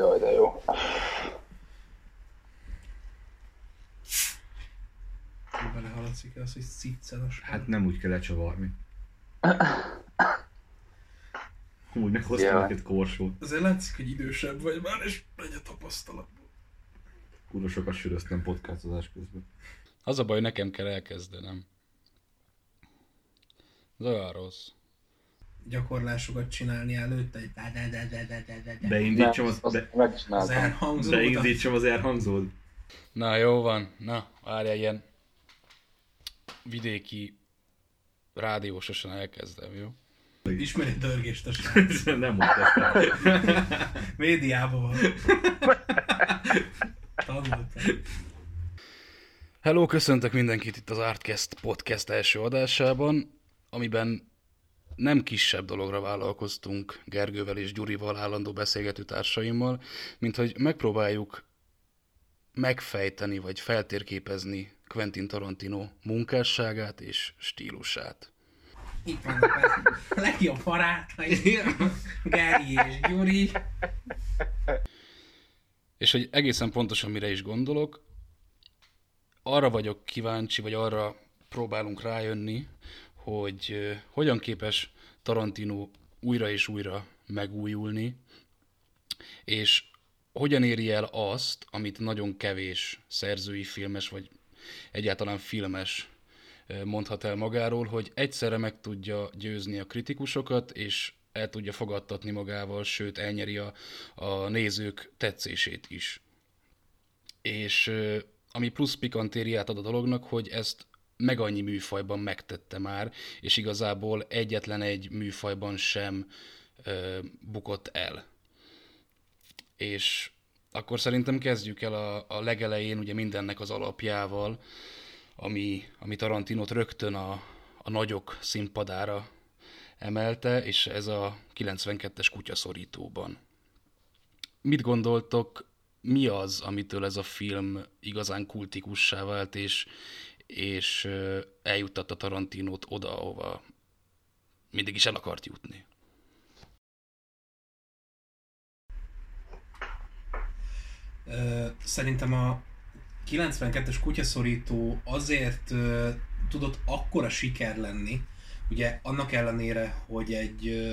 Jaj, de jó. Belehaladszik az, hogy sziccenos. Hát nem úgy kell lecsavarni. Úgy meghoztam Jaj. neked korsót. Azért látszik, hogy idősebb vagy már, és megy a tapasztalatból. Kurva sokat söröztem podcastozás közben. Az a baj, nekem kell elkezdenem. Ez olyan rossz gyakorlásokat csinálni előtte, egy de de de de de de de Beindítsam az, az, be, az elhangzót. Beindítsam az elhangzót. Na jó van, na várjál ilyen vidéki rádiósosan elkezdem, jó? Ismeri dörgést a srác. Nem mondta. Médiában van. Tanultam. Hello, köszöntök mindenkit itt az Artcast podcast első adásában, amiben nem kisebb dologra vállalkoztunk Gergővel és Gyurival, állandó beszélgető társaimmal, mint hogy megpróbáljuk megfejteni vagy feltérképezni Quentin Tarantino munkásságát és stílusát. Itt vannak a legjobb barátai. Gári és Gyuri. És hogy egészen pontosan mire is gondolok, arra vagyok kíváncsi, vagy arra próbálunk rájönni, hogy hogyan képes Tarantino újra és újra megújulni, és hogyan éri el azt, amit nagyon kevés szerzői filmes, vagy egyáltalán filmes mondhat el magáról, hogy egyszerre meg tudja győzni a kritikusokat, és el tudja fogadtatni magával, sőt elnyeri a, a nézők tetszését is. És ami plusz pikantériát ad a dolognak, hogy ezt meg annyi műfajban megtette már, és igazából egyetlen egy műfajban sem ö, bukott el. És akkor szerintem kezdjük el a, a legelején ugye mindennek az alapjával, ami, ami Tarantinot rögtön a, a nagyok színpadára emelte, és ez a 92-es kutyaszorítóban. Mit gondoltok, mi az, amitől ez a film igazán kultikussá vált, és, és eljuttatta Tarantinót oda, ahova mindig is el akart jutni? Szerintem a 92-es kutyaszorító azért tudott akkora siker lenni, ugye annak ellenére, hogy egy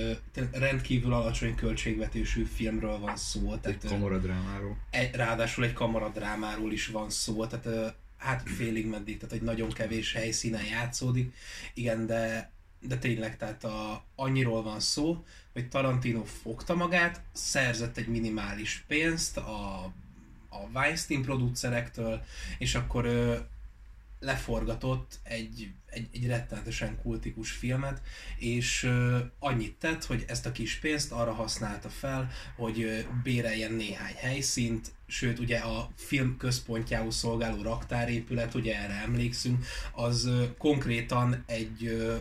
rendkívül alacsony költségvetésű filmről van szó, Egy tehát ö, kamaradrámáról. egy, ráadásul egy kamaradrámáról is van szó, tehát hát félig meddig, tehát egy nagyon kevés helyszínen játszódik, igen, de, de tényleg, tehát a, annyiról van szó, hogy Tarantino fogta magát, szerzett egy minimális pénzt a, a Weinstein producerektől, és akkor ö, leforgatott egy, egy, egy rettenetesen kultikus filmet, és ö, annyit tett, hogy ezt a kis pénzt arra használta fel, hogy ö, béreljen néhány helyszínt, sőt ugye a film központjául szolgáló raktárépület, ugye erre emlékszünk, az ö, konkrétan egy ö,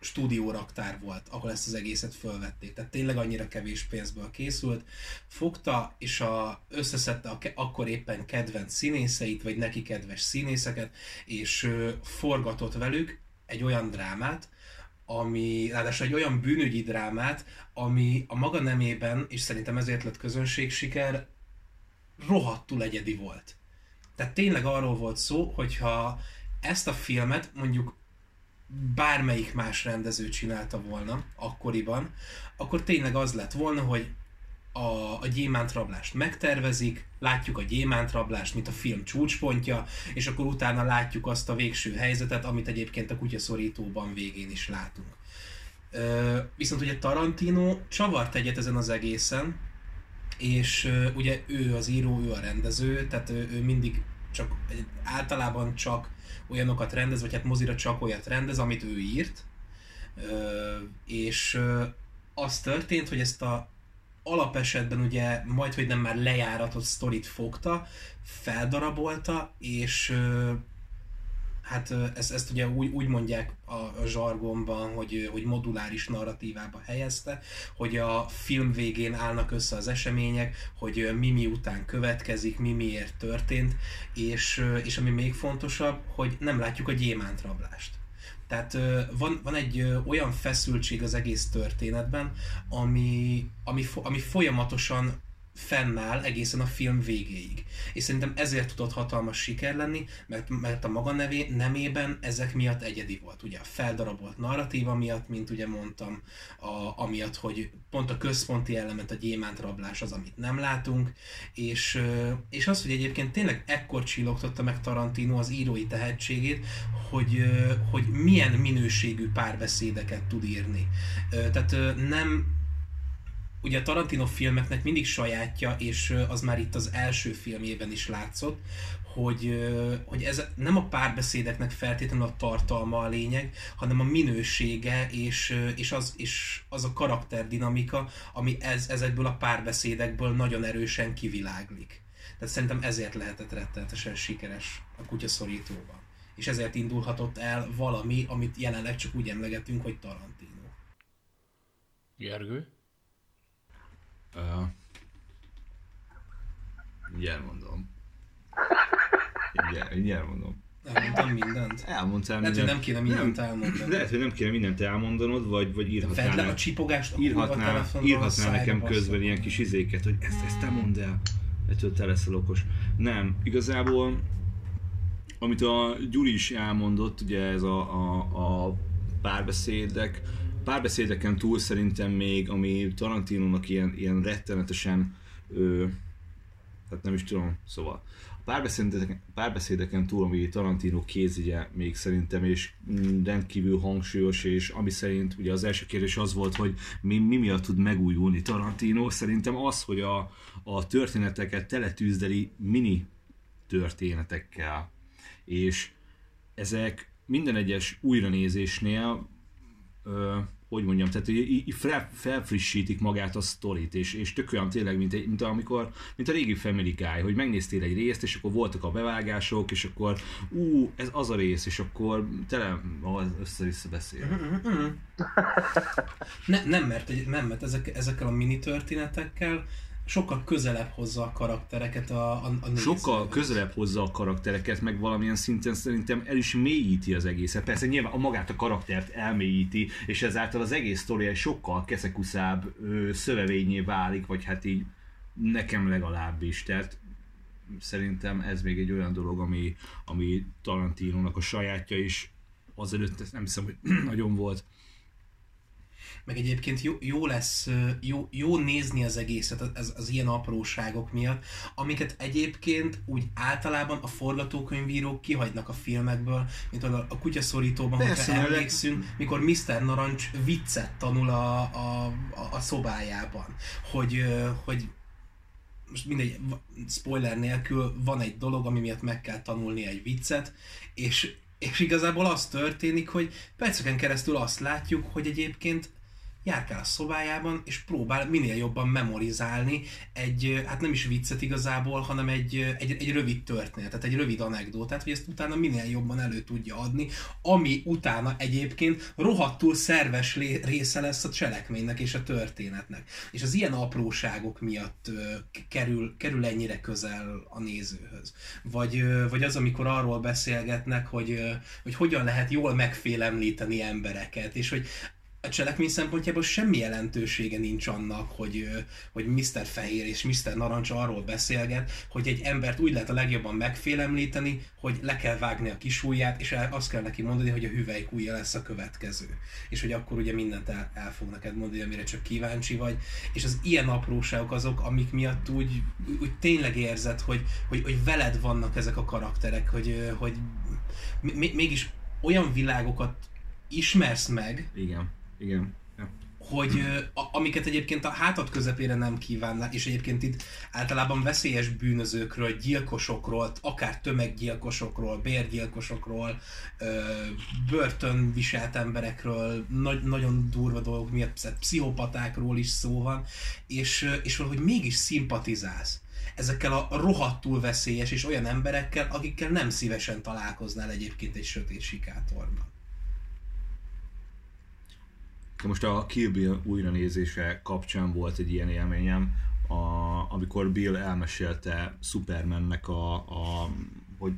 stúdióraktár volt, ahol ezt az egészet fölvették. Tehát tényleg annyira kevés pénzből készült. Fogta és a, összeszedte a, akkor éppen kedvenc színészeit, vagy neki kedves színészeket, és ö, forgatott velük egy olyan drámát, ami, ráadásul egy olyan bűnügyi drámát, ami a maga nemében, és szerintem ezért lett közönségsiker, rohadtul egyedi volt. Tehát tényleg arról volt szó, hogyha ezt a filmet mondjuk bármelyik más rendező csinálta volna akkoriban, akkor tényleg az lett volna, hogy a, a gyémántrablást megtervezik, látjuk a gyémántrablást, mint a film csúcspontja, és akkor utána látjuk azt a végső helyzetet, amit egyébként a kutyaszorítóban végén is látunk. Ö, viszont ugye Tarantino csavart egyet ezen az egészen, és ö, ugye ő az író, ő a rendező, tehát ő, ő mindig csak általában csak olyanokat rendez, vagy hát mozira csak olyat rendez, amit ő írt. És az történt, hogy ezt a alapesetben ugye majd, hogy nem már lejáratott sztorit fogta, feldarabolta, és hát ezt, ezt ugye úgy, úgy mondják a, a zsargonban, hogy, hogy moduláris narratívába helyezte, hogy a film végén állnak össze az események, hogy mi miután következik, mi miért történt, és, és ami még fontosabb, hogy nem látjuk a gyémántrablást. Tehát van, van egy olyan feszültség az egész történetben, ami, ami, ami folyamatosan fennáll egészen a film végéig. És szerintem ezért tudott hatalmas siker lenni, mert, mert a maga nevé, nemében ezek miatt egyedi volt. Ugye a feldarabolt narratíva miatt, mint ugye mondtam, a, amiatt, hogy pont a központi element, a gyémánt rablás az, amit nem látunk, és, és az, hogy egyébként tényleg ekkor csillogtotta meg Tarantino az írói tehetségét, hogy, hogy milyen minőségű párbeszédeket tud írni. Tehát nem ugye a Tarantino filmeknek mindig sajátja, és az már itt az első filmében is látszott, hogy, hogy ez nem a párbeszédeknek feltétlenül a tartalma a lényeg, hanem a minősége és, és, az, és az a karakterdinamika, ami ez, ezekből a párbeszédekből nagyon erősen kiviláglik. Tehát szerintem ezért lehetett rettenetesen sikeres a kutyaszorítóban. És ezért indulhatott el valami, amit jelenleg csak úgy emlegetünk, hogy Tarantino. Gergő? Uh, mondom. Mindjárt, mindjárt mondom. Elmondtam mindent. Elmondtál Lehet, hogy nem kéne mindent elmondani. Lehet, hogy nem kéne mindent elmondanod, vagy, vagy írhatnál, Vedd le a csipogást, a írhatnál, írhatnál nekem basszak. közben ilyen kis izéket, hogy ezt, ezt te mondd el, ettől te leszel okos. Nem, igazából, amit a Gyuri is elmondott, ugye ez a, a, a párbeszédek, párbeszédeken túl szerintem még, ami Tarantinónak ilyen, ilyen rettenetesen, ö, hát nem is tudom, szóval. A párbeszédeken, párbeszédeken túl, ami Tarantino kézigye még szerintem, és mm, rendkívül hangsúlyos, és ami szerint ugye az első kérdés az volt, hogy mi, mi miatt tud megújulni Tarantino, szerintem az, hogy a, a történeteket teletűzdeli mini történetekkel, és ezek minden egyes újranézésnél ö, hogy mondjam, tehát így, így fel, felfrissítik magát a sztorit, és, és tök olyan tényleg, mint, egy, mint, amikor, mint a régi Family Guy, hogy megnéztél egy részt, és akkor voltak a bevágások, és akkor ú, ez az a rész, és akkor tele össze-vissza beszél. Ne, nem, mert, nem, mert ezek, ezekkel a mini történetekkel sokkal közelebb hozza a karaktereket a, a, a. Sokkal közelebb hozza a karaktereket, meg valamilyen szinten szerintem el is mélyíti az egészet. Persze nyilván a magát a karaktert elmélyíti, és ezáltal az egész sztori egy sokkal keszekuszább ö, szövevényé válik, vagy hát így nekem legalábbis. Tehát szerintem ez még egy olyan dolog, ami, ami Tarantinónak a sajátja is. Azelőtt ezt nem hiszem, hogy nagyon volt. Meg egyébként jó, jó lesz, jó, jó nézni az egészet az, az, az ilyen apróságok miatt, amiket egyébként úgy általában a forgatókönyvírók kihagynak a filmekből, mint a, a kutyaszorítóban, Persze, hogyha emlékszünk, mikor Mr. Narancs viccet tanul a, a, a, a szobájában, hogy, hogy most mindegy, spoiler nélkül van egy dolog, ami miatt meg kell tanulni egy viccet, és, és igazából az történik, hogy perceken keresztül azt látjuk, hogy egyébként járkál a szobájában, és próbál minél jobban memorizálni egy, hát nem is viccet igazából, hanem egy, egy, egy rövid történetet, egy rövid anekdótát, hogy ezt utána minél jobban elő tudja adni, ami utána egyébként rohadtul szerves része lesz a cselekménynek és a történetnek. És az ilyen apróságok miatt kerül, kerül ennyire közel a nézőhöz. Vagy, vagy az, amikor arról beszélgetnek, hogy, hogy hogyan lehet jól megfélemlíteni embereket, és hogy a cselekmény szempontjából semmi jelentősége nincs annak, hogy, hogy Mr. Fehér és Mr. Narancs arról beszélget, hogy egy embert úgy lehet a legjobban megfélemlíteni, hogy le kell vágni a kis ujját, és el- azt kell neki mondani, hogy a hüvelykújja lesz a következő. És hogy akkor ugye mindent el, el fog neked mondani, amire csak kíváncsi vagy. És az ilyen apróságok azok, amik miatt úgy, úgy tényleg érzed, hogy, hogy, hogy veled vannak ezek a karakterek, hogy, hogy mégis olyan világokat ismersz meg, Igen, igen. Hogy a, amiket egyébként a hátad közepére nem kívánnál, és egyébként itt általában veszélyes bűnözőkről, gyilkosokról, akár tömeggyilkosokról, bérgyilkosokról, börtönviselt emberekről, nagy, nagyon durva dolgok miatt, psz- pszichopatákról is szó van, és, és valahogy mégis szimpatizálsz ezekkel a rohadtul veszélyes és olyan emberekkel, akikkel nem szívesen találkoznál egyébként egy sötét sikátorban. Most a Kill Bill újranézése kapcsán volt egy ilyen élményem, a, amikor Bill elmesélte Supermannek a, a hogy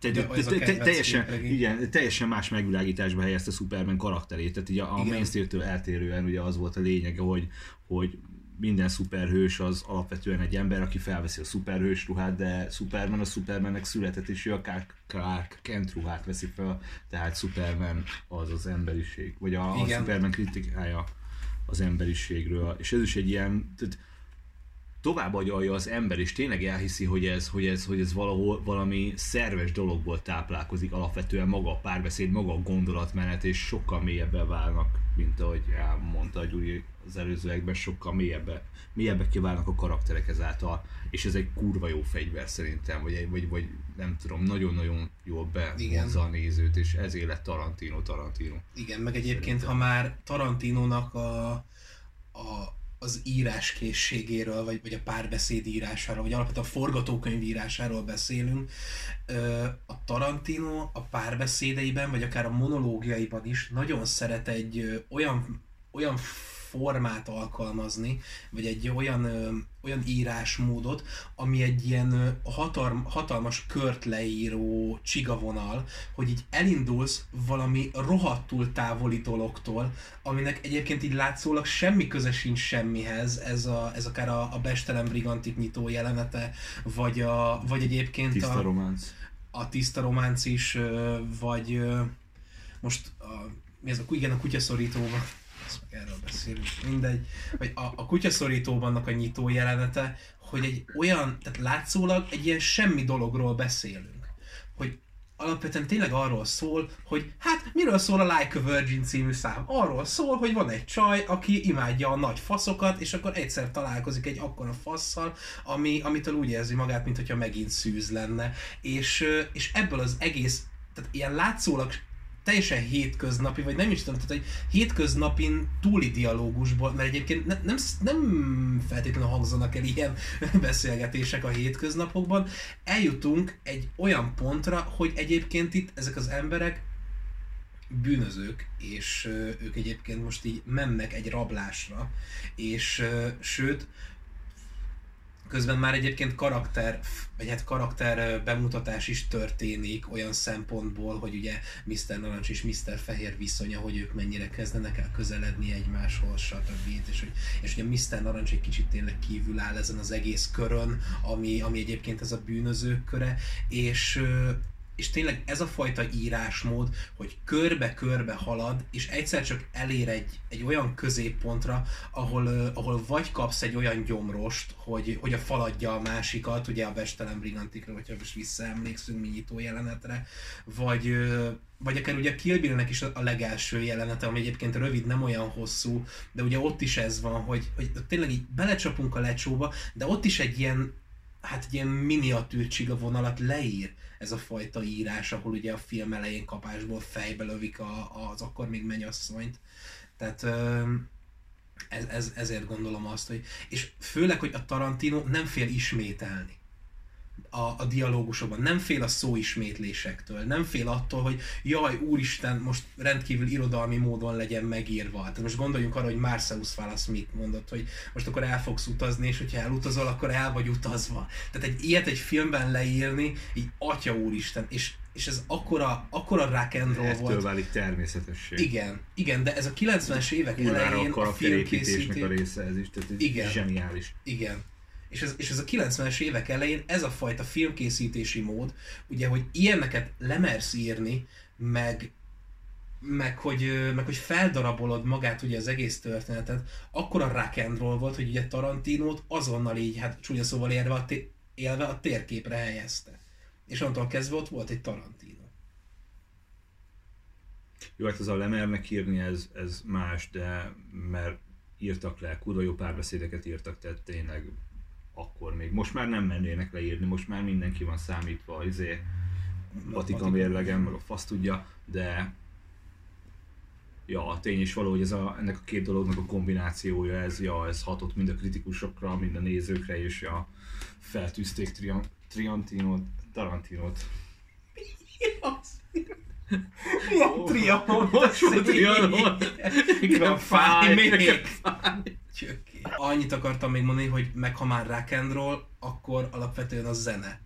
te, te, te, a te, teljesen, képregény. igen, teljesen más megvilágításba helyezte Superman karakterét. Tehát ugye a Igen. mainstream-től eltérően ugye az volt a lényege, hogy, hogy minden szuperhős az alapvetően egy ember, aki felveszi a szuperhős ruhát, de Superman a Supermannek született, és ő a Clark, Clark Kent ruhát veszi fel, tehát Superman az az emberiség, vagy a, a Igen. Superman kritikája az emberiségről, és ez is egy ilyen, tehát tovább agyalja az ember, és tényleg elhiszi, hogy ez, hogy ez, hogy ez valahol valami szerves dologból táplálkozik, alapvetően maga a párbeszéd, maga a gondolatmenet, és sokkal mélyebben válnak, mint ahogy elmondta Gyuri az előzőekben, sokkal mélyebben, mélyebben kiválnak a karakterek ezáltal, és ez egy kurva jó fegyver szerintem, vagy, vagy, vagy nem tudom, nagyon-nagyon jól bevonza a nézőt, és ezért lett Tarantino Tarantino. Igen, meg egyébként, ha már Tarantinónak a, a, az íráskészségéről, vagy, vagy a párbeszéd írásáról, vagy alapvetően a forgatókönyv írásáról beszélünk, a Tarantino a párbeszédeiben, vagy akár a monológiaiban is nagyon szeret egy olyan, olyan formát alkalmazni, vagy egy olyan, olyan írásmódot, ami egy ilyen hatalm, hatalmas kört leíró csigavonal, hogy így elindulsz valami rohadtul távoli dologtól, aminek egyébként így látszólag semmi köze sincs semmihez, ez, a, ez akár a, a Bestelen Brigantik nyitó jelenete, vagy, a, vagy egyébként Tiszta a, románc. a tiszta románc is, vagy most a, mi ez a, igen, a kutyaszorítóban, ezt meg erről beszélünk, mindegy, vagy a, a kutyaszorítóbannak a nyitó jelenete, hogy egy olyan, tehát látszólag egy ilyen semmi dologról beszélünk, hogy alapvetően tényleg arról szól, hogy hát miről szól a Like a Virgin című szám? Arról szól, hogy van egy csaj, aki imádja a nagy faszokat, és akkor egyszer találkozik egy akkora fasszal, ami, amitől úgy érzi magát, mintha megint szűz lenne. És, és ebből az egész, tehát ilyen látszólag teljesen hétköznapi, vagy nem is tudom, tehát egy hétköznapin túli dialógusból, mert egyébként ne, nem, nem feltétlenül hangzanak el ilyen beszélgetések a hétköznapokban, eljutunk egy olyan pontra, hogy egyébként itt ezek az emberek bűnözők, és ők egyébként most így mennek egy rablásra, és sőt, közben már egyébként karakter, vagy hát karakter bemutatás is történik olyan szempontból, hogy ugye Mr. Narancs és Mr. Fehér viszonya, hogy ők mennyire kezdenek el közeledni egymáshoz, stb. És hogy, és ugye Mr. Narancs egy kicsit tényleg kívül áll ezen az egész körön, ami, ami egyébként ez a bűnözők köre, és és tényleg ez a fajta írásmód, hogy körbe-körbe halad, és egyszer csak elér egy, egy olyan középpontra, ahol, uh, ahol vagy kapsz egy olyan gyomrost, hogy, hogy a faladja a másikat, ugye a Bestelen Brigantikra, hogyha most visszaemlékszünk mi nyitó jelenetre, vagy, uh, vagy akár ugye a Kill is a legelső jelenete, ami egyébként rövid, nem olyan hosszú, de ugye ott is ez van, hogy, hogy tényleg így belecsapunk a lecsóba, de ott is egy ilyen, hát egy ilyen miniatűr csigavonalat leír ez a fajta írás, ahol ugye a film elején kapásból fejbe lövik a, az akkor még mennyasszonyt. Tehát ez, ez, ezért gondolom azt, hogy... És főleg, hogy a Tarantino nem fél ismételni a, a dialógusokban, nem fél a szóismétlésektől, nem fél attól, hogy jaj, úristen, most rendkívül irodalmi módon legyen megírva. Tehát most gondoljunk arra, hogy Marcellus Wallace mit mondott, hogy most akkor el fogsz utazni, és hogyha elutazol, akkor el vagy utazva. Tehát egy ilyet egy filmben leírni, így atya úristen, és, és ez akkora, akkora rock and roll Ettől volt. válik természetesség. Igen, igen, de ez a 90-es évek Kurvára elején a a karakterépítésnek a filmkészítés... része ez is, tehát ez Igen. zseniális. Igen. És ez, és ez a 90-es évek elején ez a fajta filmkészítési mód, ugye, hogy ilyeneket lemersz írni, meg, meg hogy, meg hogy feldarabolod magát ugye az egész történetet, akkor a rock and roll volt, hogy ugye Tarantinót azonnal így, hát csúnya szóval élve a, té- élve a térképre helyezte. És onnantól kezdve ott volt egy Tarantino. Jó, hát az a lemernek írni, ez, ez más, de mert írtak le, kurva jó párbeszédeket írtak, tehát tényleg akkor még. Most már nem mennének leírni, most már mindenki van számítva, izé, Vatikan mérlegen, meg a fasz tudja, de ja, a tény is való, hogy ez a, ennek a két dolognak a kombinációja, ez, ja, ez hatott mind a kritikusokra, mind a nézőkre, és ja, feltűzték Trian, Triantinot, Tarantinot. Milyen trianon Hosszú trianon. Igen, fáj még. fáj. Annyit akartam még mondani, hogy meg ha már rock and roll, akkor alapvetően a zene.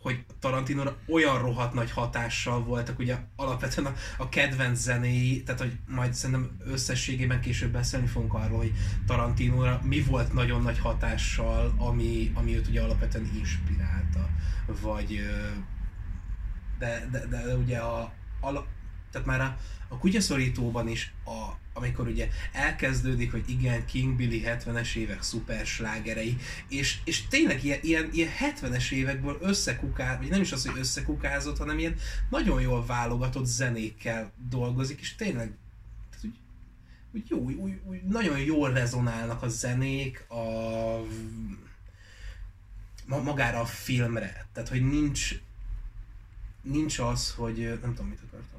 hogy Tarantino olyan rohadt nagy hatással voltak, ugye alapvetően a, a kedvenc zenéi, tehát hogy majd szerintem összességében később beszélni fogunk arról, hogy Tarantino mi volt nagyon nagy hatással, ami, ami őt ugye alapvetően inspirálta, vagy de, de, de, de ugye a, a, tehát már a, a kutyaszorítóban is, a, amikor ugye elkezdődik, hogy igen, King Billy 70-es évek szuperslágerei, és, és tényleg ilyen, ilyen, ilyen 70-es évekből összekukázott, vagy nem is az, hogy összekukázott, hanem ilyen nagyon jól válogatott zenékkel dolgozik, és tényleg tehát úgy jó, úgy, úgy, nagyon jól rezonálnak a zenék a magára a filmre. Tehát, hogy nincs nincs az, hogy nem tudom, mit akartam.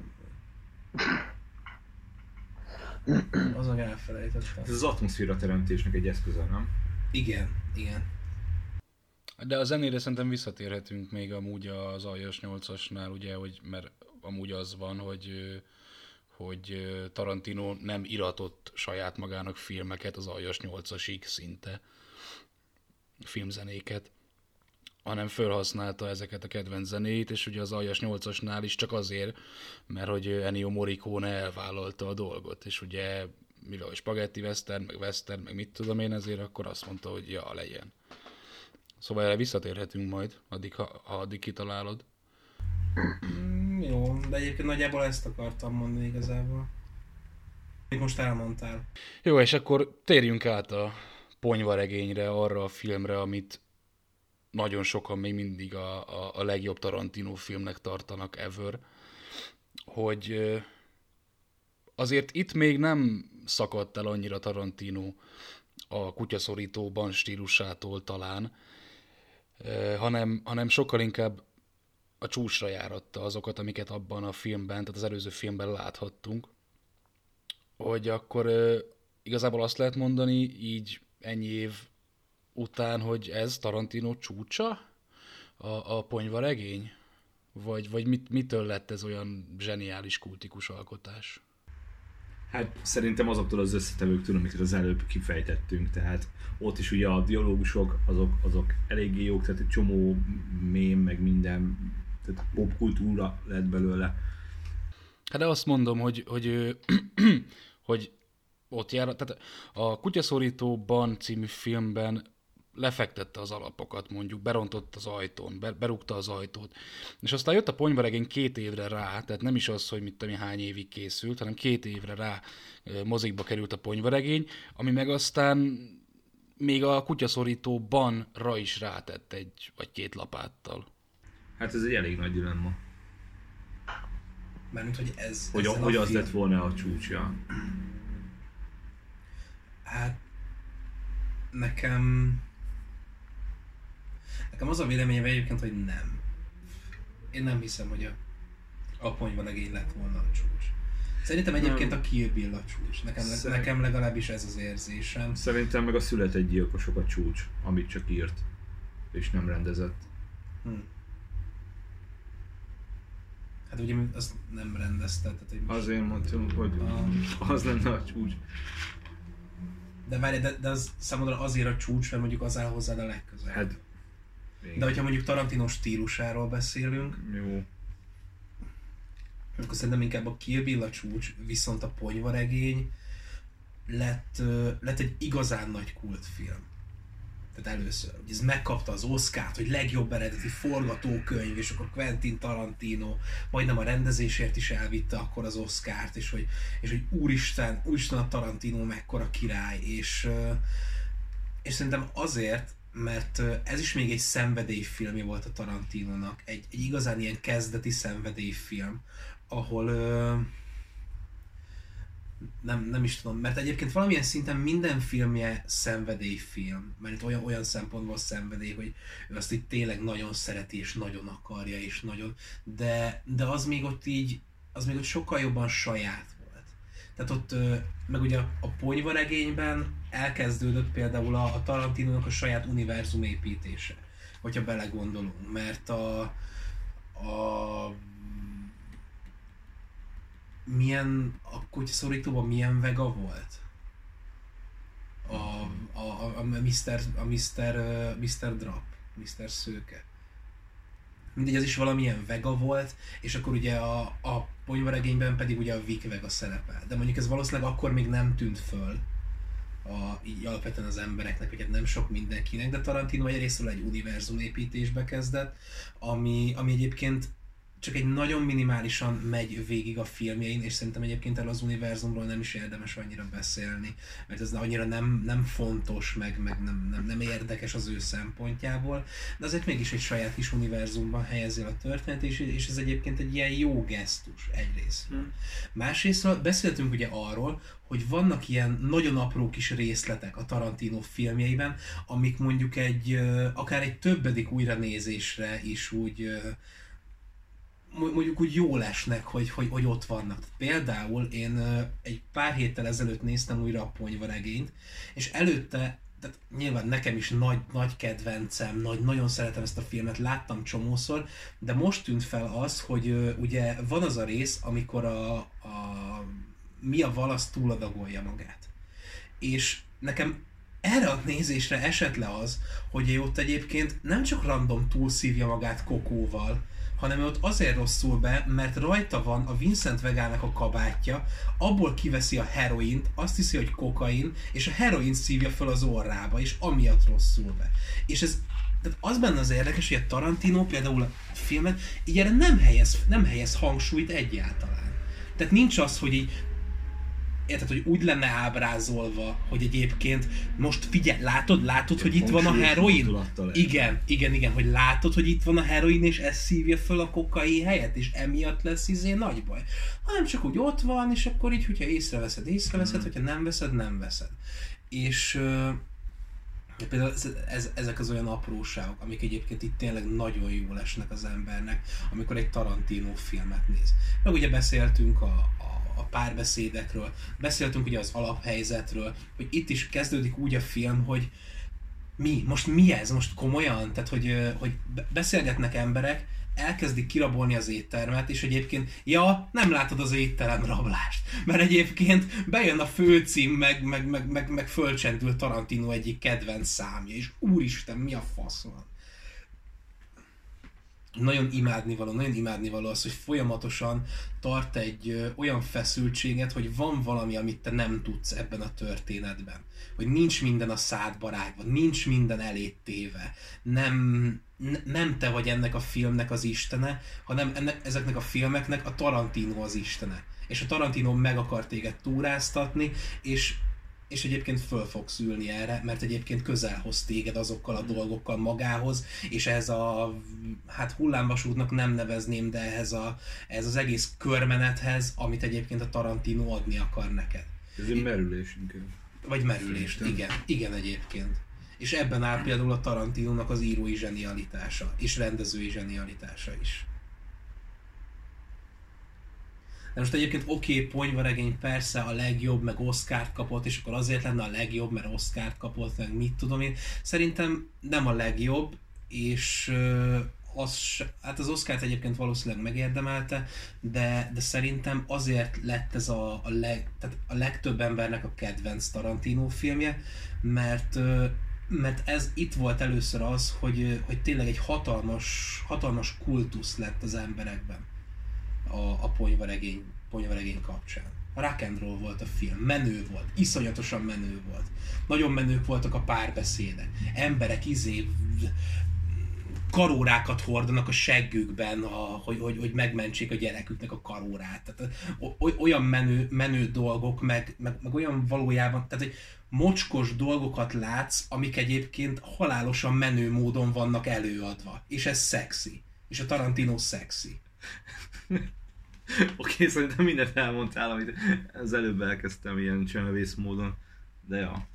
Azon elfelejtettem. Ez az atmoszféra teremtésnek egy eszköze, nem? Igen, igen. De a zenére szerintem visszatérhetünk még amúgy az aljas 8-asnál, ugye, hogy, mert amúgy az van, hogy hogy Tarantino nem iratott saját magának filmeket, az aljas 8-asig szinte filmzenéket hanem felhasználta ezeket a kedvenc zenéit, és ugye az Aljas 8-asnál is csak azért, mert hogy Ennio Morricone elvállalta a dolgot, és ugye mivel spagetti western, meg western, meg mit tudom én, ezért akkor azt mondta, hogy ja, legyen. Szóval erre visszatérhetünk majd, addig, ha, ha addig kitalálod. Mm, jó, de egyébként nagyjából ezt akartam mondani igazából. Még most elmondtál. Jó, és akkor térjünk át a ponyvaregényre, arra a filmre, amit nagyon sokan még mindig a, a, a legjobb Tarantino filmnek tartanak ever, hogy azért itt még nem szakadt el annyira Tarantino a kutyaszorítóban stílusától talán, hanem, hanem sokkal inkább a csúcsra járatta azokat, amiket abban a filmben, tehát az előző filmben láthattunk, hogy akkor igazából azt lehet mondani, így ennyi év után, hogy ez Tarantino csúcsa? A, a ponyvaregény? Vagy, vagy mit, mitől lett ez olyan zseniális kultikus alkotás? Hát szerintem azoktól az összetevőktől, amiket az előbb kifejtettünk, tehát ott is ugye a dialógusok, azok, azok eléggé jók, tehát egy csomó mém, meg minden, tehát popkultúra lett belőle. Hát de azt mondom, hogy, hogy, hogy ott jár, tehát a Kutyaszorítóban című filmben lefektette az alapokat, mondjuk berontott az ajtón, berúgta az ajtót. És aztán jött a ponyvaregény két évre rá, tehát nem is az, hogy mit tudom, hány évig készült, hanem két évre rá mozikba került a ponyvaregény, ami meg aztán még a kutyaszorítóban ra is rátett egy vagy két lapáttal. Hát ez egy elég nagy dilemma. Mármint, hogy ez... Hogy, hogy az lett volna a csúcsja. Hát nekem Nekem az a véleményem egyébként, hogy nem. Én nem hiszem, hogy a, a ponyva legény lett volna a csúcs. Szerintem egyébként a Kill Bill a csúcs. Nekem, Szerint... nekem legalábbis ez az érzésem. Szerintem meg a született gyilkosok a csúcs, amit csak írt, és nem rendezett. Hm. Hát ugye azt nem rendezte. Tehát, hogy Azért mondtam, hogy a... az lenne a csúcs. De várj, de, de az számodra azért a csúcs, mert mondjuk az áll hozzád a legközelebb. Hát igen. De hogyha mondjuk Tarantino stílusáról beszélünk, Jó. akkor szerintem inkább a Kill Bill a csúcs, viszont a ponyvaregény lett, lett egy igazán nagy kultfilm. Tehát először, hogy ez megkapta az Oscárt, hogy legjobb eredeti forgatókönyv, és akkor Quentin Tarantino majdnem a rendezésért is elvitte akkor az Oscárt, és hogy, és hogy úristen, úristen a Tarantino mekkora király, és, és szerintem azért, mert ez is még egy szenvedélyfilmje volt a Tarantinónak, egy, egy igazán ilyen kezdeti szenvedélyfilm, ahol nem, nem is tudom, mert egyébként valamilyen szinten minden filmje szenvedélyfilm, mert olyan, olyan szempontból szenvedély, hogy ő azt itt tényleg nagyon szereti, és nagyon akarja, és nagyon, de, de az még ott így, az még ott sokkal jobban saját tehát ott, meg ugye a ponyva regényben elkezdődött például a, a Tarantinónak a saját univerzum építése, hogyha belegondolunk, mert a, a milyen, a kutyaszorítóban milyen vega volt? A, a, a, a Mr. A Mr. Mr. Drap, Mr. Szőke. mindegy, az is valamilyen vega volt, és akkor ugye a, a ponyvaregényben pedig ugye a Vic vega szerepel. De mondjuk ez valószínűleg akkor még nem tűnt föl a, így alapvetően az embereknek, vagy hát nem sok mindenkinek, de Tarantino egyrésztről egy univerzum építésbe kezdett, ami, ami egyébként csak egy nagyon minimálisan megy végig a filmjein, és szerintem egyébként erről az univerzumról nem is érdemes annyira beszélni, mert ez annyira nem, nem fontos, meg, meg nem, nem, nem érdekes az ő szempontjából, de azért mégis egy saját kis univerzumban helyezi a történet, és, és ez egyébként egy ilyen jó gesztus egyrészt. Hmm. Másrészt beszéltünk ugye arról, hogy vannak ilyen nagyon apró kis részletek a Tarantino filmjeiben, amik mondjuk egy, akár egy többedik újranézésre is úgy mondjuk úgy jól esnek, hogy, hogy, hogy ott vannak. Például én egy pár héttel ezelőtt néztem újra a ponyvaregényt, és előtte tehát nyilván nekem is nagy, nagy kedvencem, nagy, nagyon szeretem ezt a filmet, láttam csomószor, de most tűnt fel az, hogy ugye van az a rész, amikor a, a Mia Valasz túladagolja magát. És nekem erre a nézésre esett le az, hogy ő ott egyébként nem csak random túlszívja magát kokóval, hanem ott azért rosszul be, mert rajta van a Vincent Vegának a kabátja, abból kiveszi a heroint, azt hiszi, hogy kokain, és a heroin szívja fel az orrába, és amiatt rosszul be. És ez tehát az benne az érdekes, hogy a Tarantino például a filmet így erre nem helyez, nem helyez hangsúlyt egyáltalán. Tehát nincs az, hogy így érted, hogy úgy lenne ábrázolva, hogy egyébként most figyelj, látod, látod, hogy itt van a heroin? Igen, igen, igen, hogy látod, hogy itt van a heroin, és ez szívja föl a kokai helyet, és emiatt lesz izé nagy baj. Hanem csak úgy ott van, és akkor így, hogyha észreveszed, észreveszed, hmm. hogyha nem veszed, nem veszed. És uh, Például ez, ez, ezek az olyan apróságok, amik egyébként itt tényleg nagyon jól esnek az embernek, amikor egy Tarantino filmet néz. Meg ugye beszéltünk a, a párbeszédekről, beszéltünk ugye az alaphelyzetről, hogy itt is kezdődik úgy a film, hogy mi? Most mi ez? Most komolyan? Tehát, hogy, hogy beszélgetnek emberek, elkezdik kirabolni az éttermet, és egyébként, ja, nem látod az étterem rablást, mert egyébként bejön a főcím, meg, meg, meg, meg, meg fölcsendül Tarantino egyik kedvenc számja, és úristen, mi a fasz van? Nagyon imádnivaló, nagyon imádnivaló az, hogy folyamatosan tart egy ö, olyan feszültséget, hogy van valami, amit te nem tudsz ebben a történetben. Hogy nincs minden a szádba rágva, nincs minden elét téve. Nem, nem te vagy ennek a filmnek az istene, hanem ennek, ezeknek a filmeknek a Tarantino az istene. És a Tarantino meg akar téged túráztatni, és és egyébként föl fogsz ülni erre, mert egyébként közel hoz téged azokkal a dolgokkal magához, és ez a, hát hullámvasútnak nem nevezném, de ehhez a, ez az egész körmenethez, amit egyébként a Tarantino adni akar neked. Ez egy merülés inkább. Vagy merülés, Szerintem. igen, igen egyébként. És ebben áll például a Tarantinónak az írói zsenialitása, és rendezői zsenialitása is. De most egyébként oké, okay, ponyvaregény persze a legjobb, meg Oscar-t kapott, és akkor azért lenne a legjobb, mert Oscar-t kapott, meg mit tudom én. Szerintem nem a legjobb, és az, hát az Oscar-t egyébként valószínűleg megérdemelte, de, de szerintem azért lett ez a, a, leg, tehát a legtöbb embernek a kedvenc Tarantino filmje, mert mert ez itt volt először az, hogy, hogy tényleg egy hatalmas, hatalmas kultusz lett az emberekben a, a ponyvaregény, ponyvaregény kapcsán. Rock and roll volt a film, menő volt, iszonyatosan menő volt. Nagyon menők voltak a párbeszédek. Emberek izé karórákat hordanak a seggükben, a, hogy, hogy, hogy megmentsék a gyereküknek a karórát. Tehát, olyan menő, menő dolgok, meg, meg, meg olyan valójában, tehát hogy mocskos dolgokat látsz, amik egyébként halálosan menő módon vannak előadva. És ez szexi. És a Tarantino szexi. Oké, okay, szerintem mindent elmondtál, amit az előbb elkezdtem ilyen csönevész módon, de ja.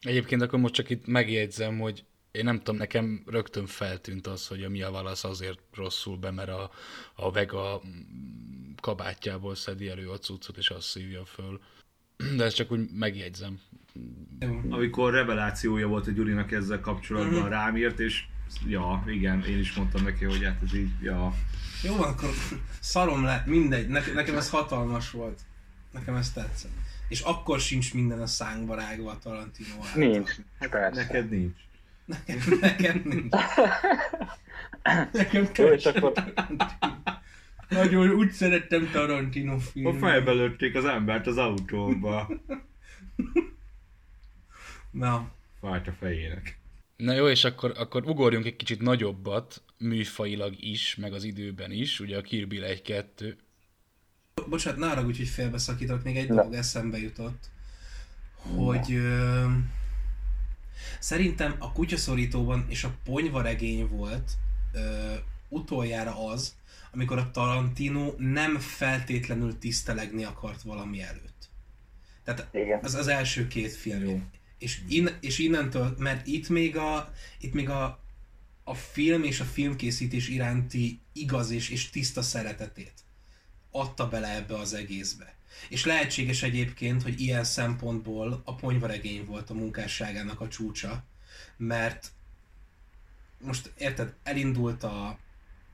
Egyébként akkor most csak itt megjegyzem, hogy én nem tudom, nekem rögtön feltűnt az, hogy a Mia Wallace azért rosszul be, mert a, a Vega kabátjából szedi elő a cuccot, és azt szívja föl. De ezt csak úgy megjegyzem. Amikor revelációja volt a Gyurinak ezzel kapcsolatban mm-hmm. rám írt, és ja, igen, én is mondtam neki, hogy hát ez így, ja. Jó van, akkor szarom le, mindegy, ne, nekem ez hatalmas volt. Nekem ez tetszett. És akkor sincs minden a szánkba rágva a Tarantino által. Nincs, persze. Neked nincs. Nekem, nekem nincs. Nekem Jó, és akkor Nagyon úgy szerettem Tarantino A filmet. fejbe lőtték az embert az autóba. Na, Fájt a fejének. Na jó, és akkor, akkor ugorjunk egy kicsit nagyobbat, műfajilag is, meg az időben is, ugye a Kill Bill 1-2. bocsánat, ne haragudj, hogy félbeszakítok, még egy Na. dolog eszembe jutott, hogy ö, szerintem a kutyaszorítóban és a ponyvaregény volt ö, utoljára az, amikor a Tarantino nem feltétlenül tisztelegni akart valami előtt. Tehát igen. az az első két film. És, in, és innentől, mert itt még a, itt még a, a film és a filmkészítés iránti igaz és, és tiszta szeretetét adta bele ebbe az egészbe. És lehetséges egyébként, hogy ilyen szempontból a ponyvaregény volt a munkásságának a csúcsa, mert most érted, elindult a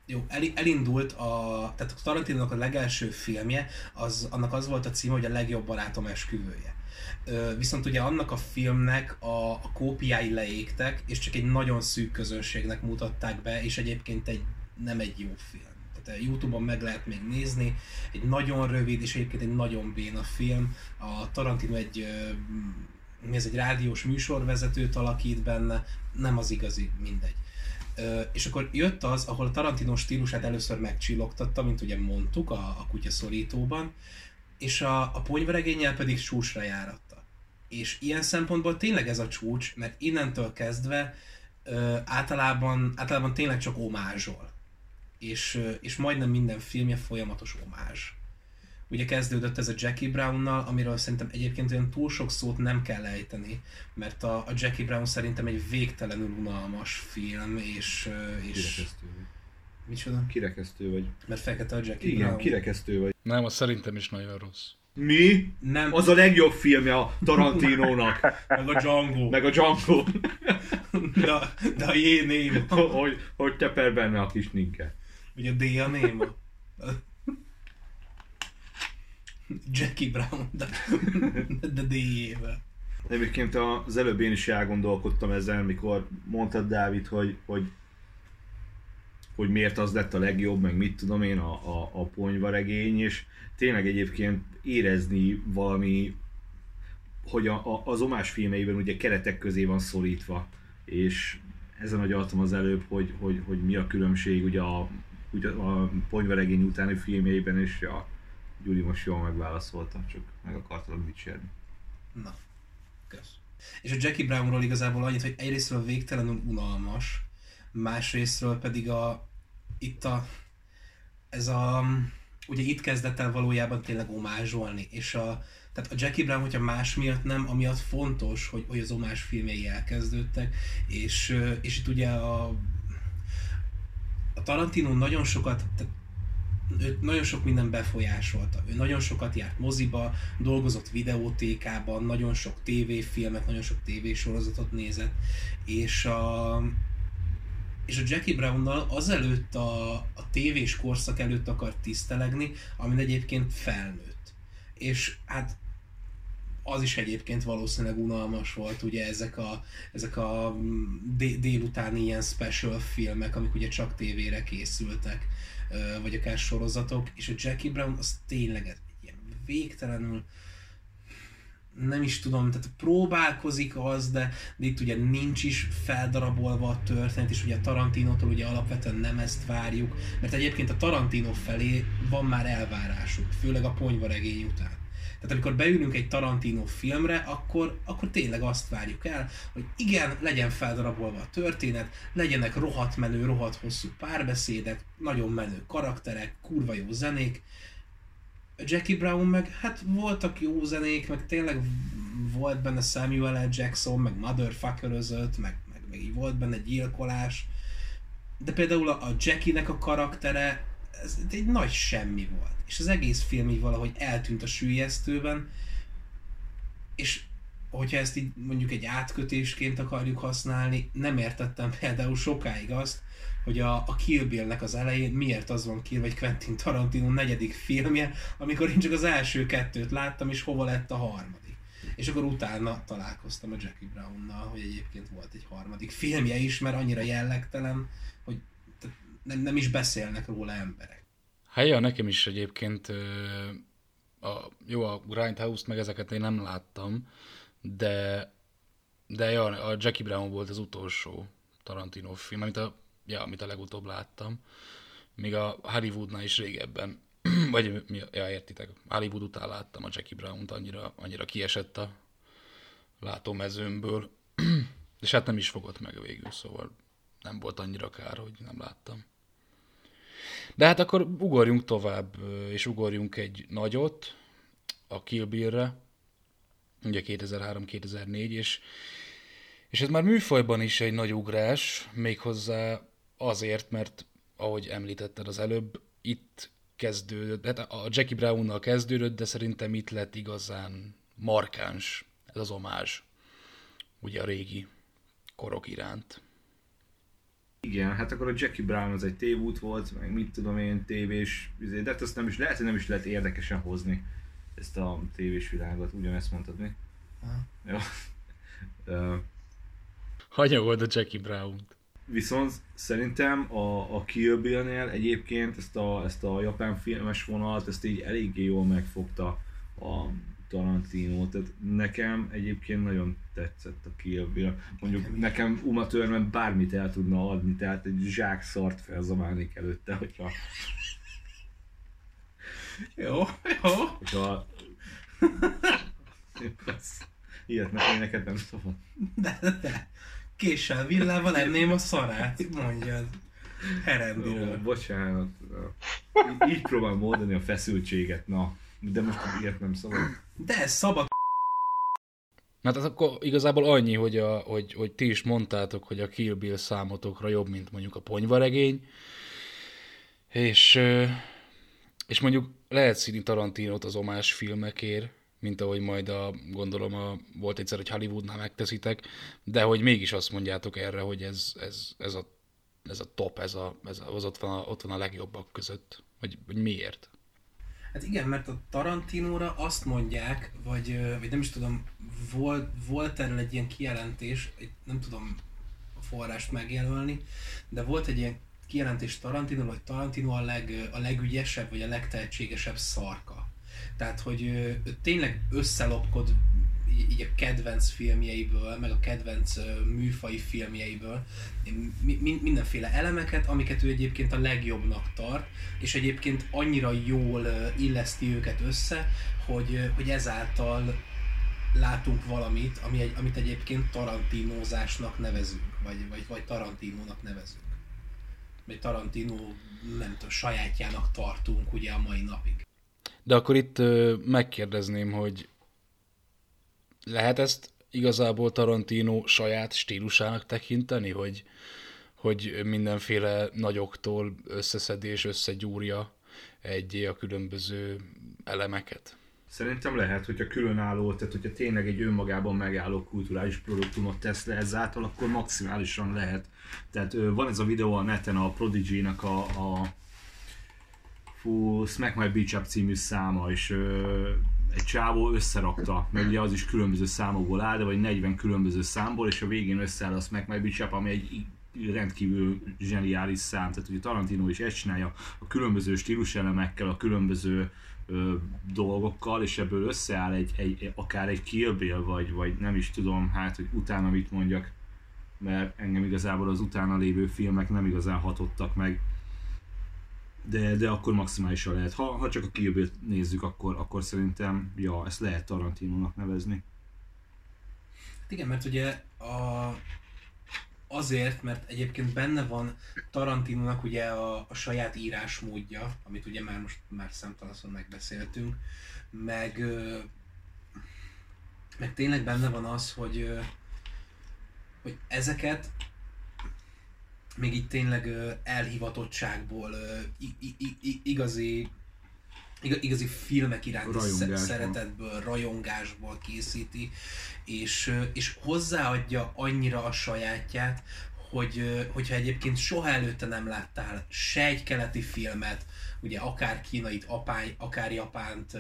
jó, el, elindult a, tehát a Tarantinónak a legelső filmje, az, annak az volt a címe, hogy a legjobb barátom esküvője. Viszont ugye annak a filmnek a, a kópiái leégtek, és csak egy nagyon szűk közönségnek mutatták be, és egyébként egy, nem egy jó film. Tehát a Youtube-on meg lehet még nézni, egy nagyon rövid, és egyébként egy nagyon béna film. A Tarantino egy, mi ez, egy rádiós műsorvezetőt alakít benne, nem az igazi, mindegy. Ö, és akkor jött az, ahol a Tarantino stílusát először megcsillogtatta, mint ugye mondtuk a, a kutya szorítóban, és a, a ponyveregénnyel pedig csúcsra járatta. És ilyen szempontból tényleg ez a csúcs, mert innentől kezdve ö, általában, általában tényleg csak omázsol. És, ö, és majdnem minden filmje folyamatos omázs. Ugye kezdődött ez a Jackie Brownnal, amiről szerintem egyébként olyan túl sok szót nem kell ejteni, mert a, a Jackie Brown szerintem egy végtelenül unalmas film, és... és Kirekesztő. Micsoda? Kirekesztő vagy. Mert fekete a Jackie Igen, Brown. kirekesztő vagy. Nem, az szerintem is nagyon rossz. Mi? Nem, Az a legjobb filmje a Tarantinónak. meg a Django. Meg a Django. De, de a J néma. hogy, hogy teper benne a kis ninke. Ugye a D a néma. Jackie Brown, de, de D-jével. Egyébként az előbb én is elgondolkodtam ezzel, mikor mondtad Dávid, hogy, hogy, hogy miért az lett a legjobb, meg mit tudom én, a, a, a ponyvaregény, és tényleg egyébként érezni valami, hogy a, a, az omás filmeiben ugye keretek közé van szorítva, és ezen agyaltam az előbb, hogy, hogy, hogy mi a különbség ugye a, ugye a ponyvaregény utáni filmjeiben, és a Gyuri most jól megválaszolta, csak meg akartalak dicsérni. Na, kösz. És a Jackie Brownról igazából annyit, hogy egyrésztről végtelenül unalmas, másrésztről pedig a, itt a, ez a, ugye itt kezdett el valójában tényleg omázsolni, és a, tehát a Jackie Brown, hogyha más miatt nem, amiatt fontos, hogy, hogy az omás filmjei elkezdődtek, és, és itt ugye a, a Tarantino nagyon sokat, tehát ő nagyon sok minden befolyásolta. Ő nagyon sokat járt moziba, dolgozott videótékában, nagyon sok tévéfilmet, nagyon sok tévésorozatot nézett, és a, és a Jackie Brownnal azelőtt a, a tévés korszak előtt akart tisztelegni, amin egyébként felnőtt. És hát az is egyébként valószínűleg unalmas volt, ugye ezek a, ezek a dél- délutáni ilyen special filmek, amik ugye csak tévére készültek, vagy akár sorozatok, és a Jackie Brown az tényleg egy ilyen végtelenül nem is tudom, tehát próbálkozik az, de, de itt ugye nincs is feldarabolva a történet, és ugye a Tarantinótól ugye alapvetően nem ezt várjuk, mert egyébként a Tarantino felé van már elvárásuk, főleg a ponyvaregény után. Tehát amikor beülünk egy Tarantino filmre, akkor, akkor tényleg azt várjuk el, hogy igen, legyen feldarabolva a történet, legyenek rohadt menő, rohadt hosszú párbeszédek, nagyon menő karakterek, kurva jó zenék. Jackie Brown meg, hát voltak jó zenék, meg tényleg volt benne Samuel L. Jackson, meg motherfucker meg, meg, meg így volt benne gyilkolás. De például a, a Jackie-nek a karaktere, ez egy nagy semmi volt. És az egész film így valahogy eltűnt a sűjesztőben, és hogyha ezt így mondjuk egy átkötésként akarjuk használni, nem értettem például sokáig azt, hogy a, a Kill Bill-nek az elején miért az van Kill, vagy Quentin Tarantino negyedik filmje, amikor én csak az első kettőt láttam, és hova lett a harmadik. és akkor utána találkoztam a Jackie Brownnal, hogy egyébként volt egy harmadik filmje is, mert annyira jellegtelen, hogy nem, nem is beszélnek róla emberek. Hát ja, nekem is egyébként a, jó, a Grindhouse-t meg ezeket én nem láttam, de, de ja, a Jackie Brown volt az utolsó Tarantino film, amit a, ja, amit a legutóbb láttam. Még a Hollywoodnál is régebben, vagy ja, értitek, Hollywood után láttam a Jackie Brown-t, annyira, annyira kiesett a látómezőmből, és hát nem is fogott meg végül, szóval nem volt annyira kár, hogy nem láttam. De hát akkor ugorjunk tovább, és ugorjunk egy nagyot, a Kill Bill-re, ugye 2003-2004, és, és ez már műfajban is egy nagy ugrás, méghozzá azért, mert ahogy említetted az előbb, itt kezdődött, hát a Jackie Brown-nal kezdődött, de szerintem itt lett igazán markáns ez az omázs, ugye a régi korok iránt. Igen, hát akkor a Jackie Brown az egy tévút volt, meg mit tudom én, tévés, izé, de hát azt nem is lehet, hogy nem is lehet érdekesen hozni ezt a tévés világot, ugyanezt mondtad mi? Jó. uh, Hanyagod a Jackie Brown-t. Viszont szerintem a, a Kill Bill-nél egyébként ezt a, ezt a japán filmes vonalat, ezt így eléggé jól megfogta a Tarantino, tehát nekem egyébként nagyon tetszett a Kill Bill. Mondjuk nekem Uma Thurman bármit el tudna adni, tehát egy zsák szart felzamálnék előtte, hogyha... jó, jó. Hogyha... Ilyet neked nem szabad. De, de. Késsel, villával enném a szarát, mondjad. Herendiről. Bocsánat. Így, így próbálom oldani a feszültséget, na. De most ilyet nem szabad. De ez szabad. Hát az akkor igazából annyi, hogy, a, hogy, hogy ti is mondtátok, hogy a Kill Bill számotokra jobb, mint mondjuk a ponyvaregény. És, és mondjuk lehet színi Tarantinot az omás filmekért, mint ahogy majd a, gondolom a, volt egyszer, hogy Hollywoodnál megteszitek, de hogy mégis azt mondjátok erre, hogy ez, ez, ez, a, ez a top, ez, a, ez az ott van, a, ott van a legjobbak között. Vagy, vagy miért? Hát igen, mert a Tarantinóra azt mondják, vagy, vagy nem is tudom, volt, volt erről egy ilyen kijelentés, nem tudom a forrást megjelölni, de volt egy ilyen kijelentés Tarantino, hogy Tarantino a, leg, a legügyesebb, vagy a legtehetségesebb szarka. Tehát, hogy ő, ő tényleg összelopkod így a kedvenc filmjeiből, meg a kedvenc műfai filmjeiből mi, mindenféle elemeket, amiket ő egyébként a legjobbnak tart, és egyébként annyira jól illeszti őket össze, hogy, hogy ezáltal látunk valamit, ami egy, amit egyébként tarantinózásnak nevezünk, vagy, vagy, vagy tarantinónak nevezünk. Vagy Tarantino, nem tudom, sajátjának tartunk ugye a mai napig. De akkor itt megkérdezném, hogy lehet ezt igazából Tarantino saját stílusának tekinteni, hogy, hogy mindenféle nagyoktól összeszedi és összegyúrja egyé a különböző elemeket? Szerintem lehet, hogyha különálló, tehát hogyha tényleg egy önmagában megálló kulturális produktumot tesz le ezáltal, akkor maximálisan lehet. Tehát van ez a videó a neten a Prodigy-nak a, a fú, Smack My Beach Up című száma, és ö, egy csávó összerakta, mert ugye az is különböző számokból áll, de vagy 40 különböző számból, és a végén összeáll a Smack My Beach Up, ami egy rendkívül zseniális szám, tehát ugye Tarantino is ezt csinálja a különböző stíluselemekkel, a különböző ö, dolgokkal, és ebből összeáll egy, egy, akár egy Kill Bill, vagy, vagy nem is tudom, hát, hogy utána mit mondjak, mert engem igazából az utána lévő filmek nem igazán hatottak meg, de, de akkor maximálisan lehet. Ha, ha csak a kill nézzük, akkor, akkor szerintem, ja, ezt lehet Tarantinónak nevezni. Igen, mert ugye a, azért, mert egyébként benne van Tarantinónak ugye a, a saját írásmódja, amit ugye már most már szemtalanszor megbeszéltünk, meg, meg tényleg benne van az, hogy, hogy ezeket még így tényleg elhivatottságból igazi igazi filmek iránti szeretetből, rajongásból készíti, és, és hozzáadja annyira a sajátját, hogy, hogyha egyébként soha előtte nem láttál se egy keleti filmet, ugye akár kínait, apány, akár japánt,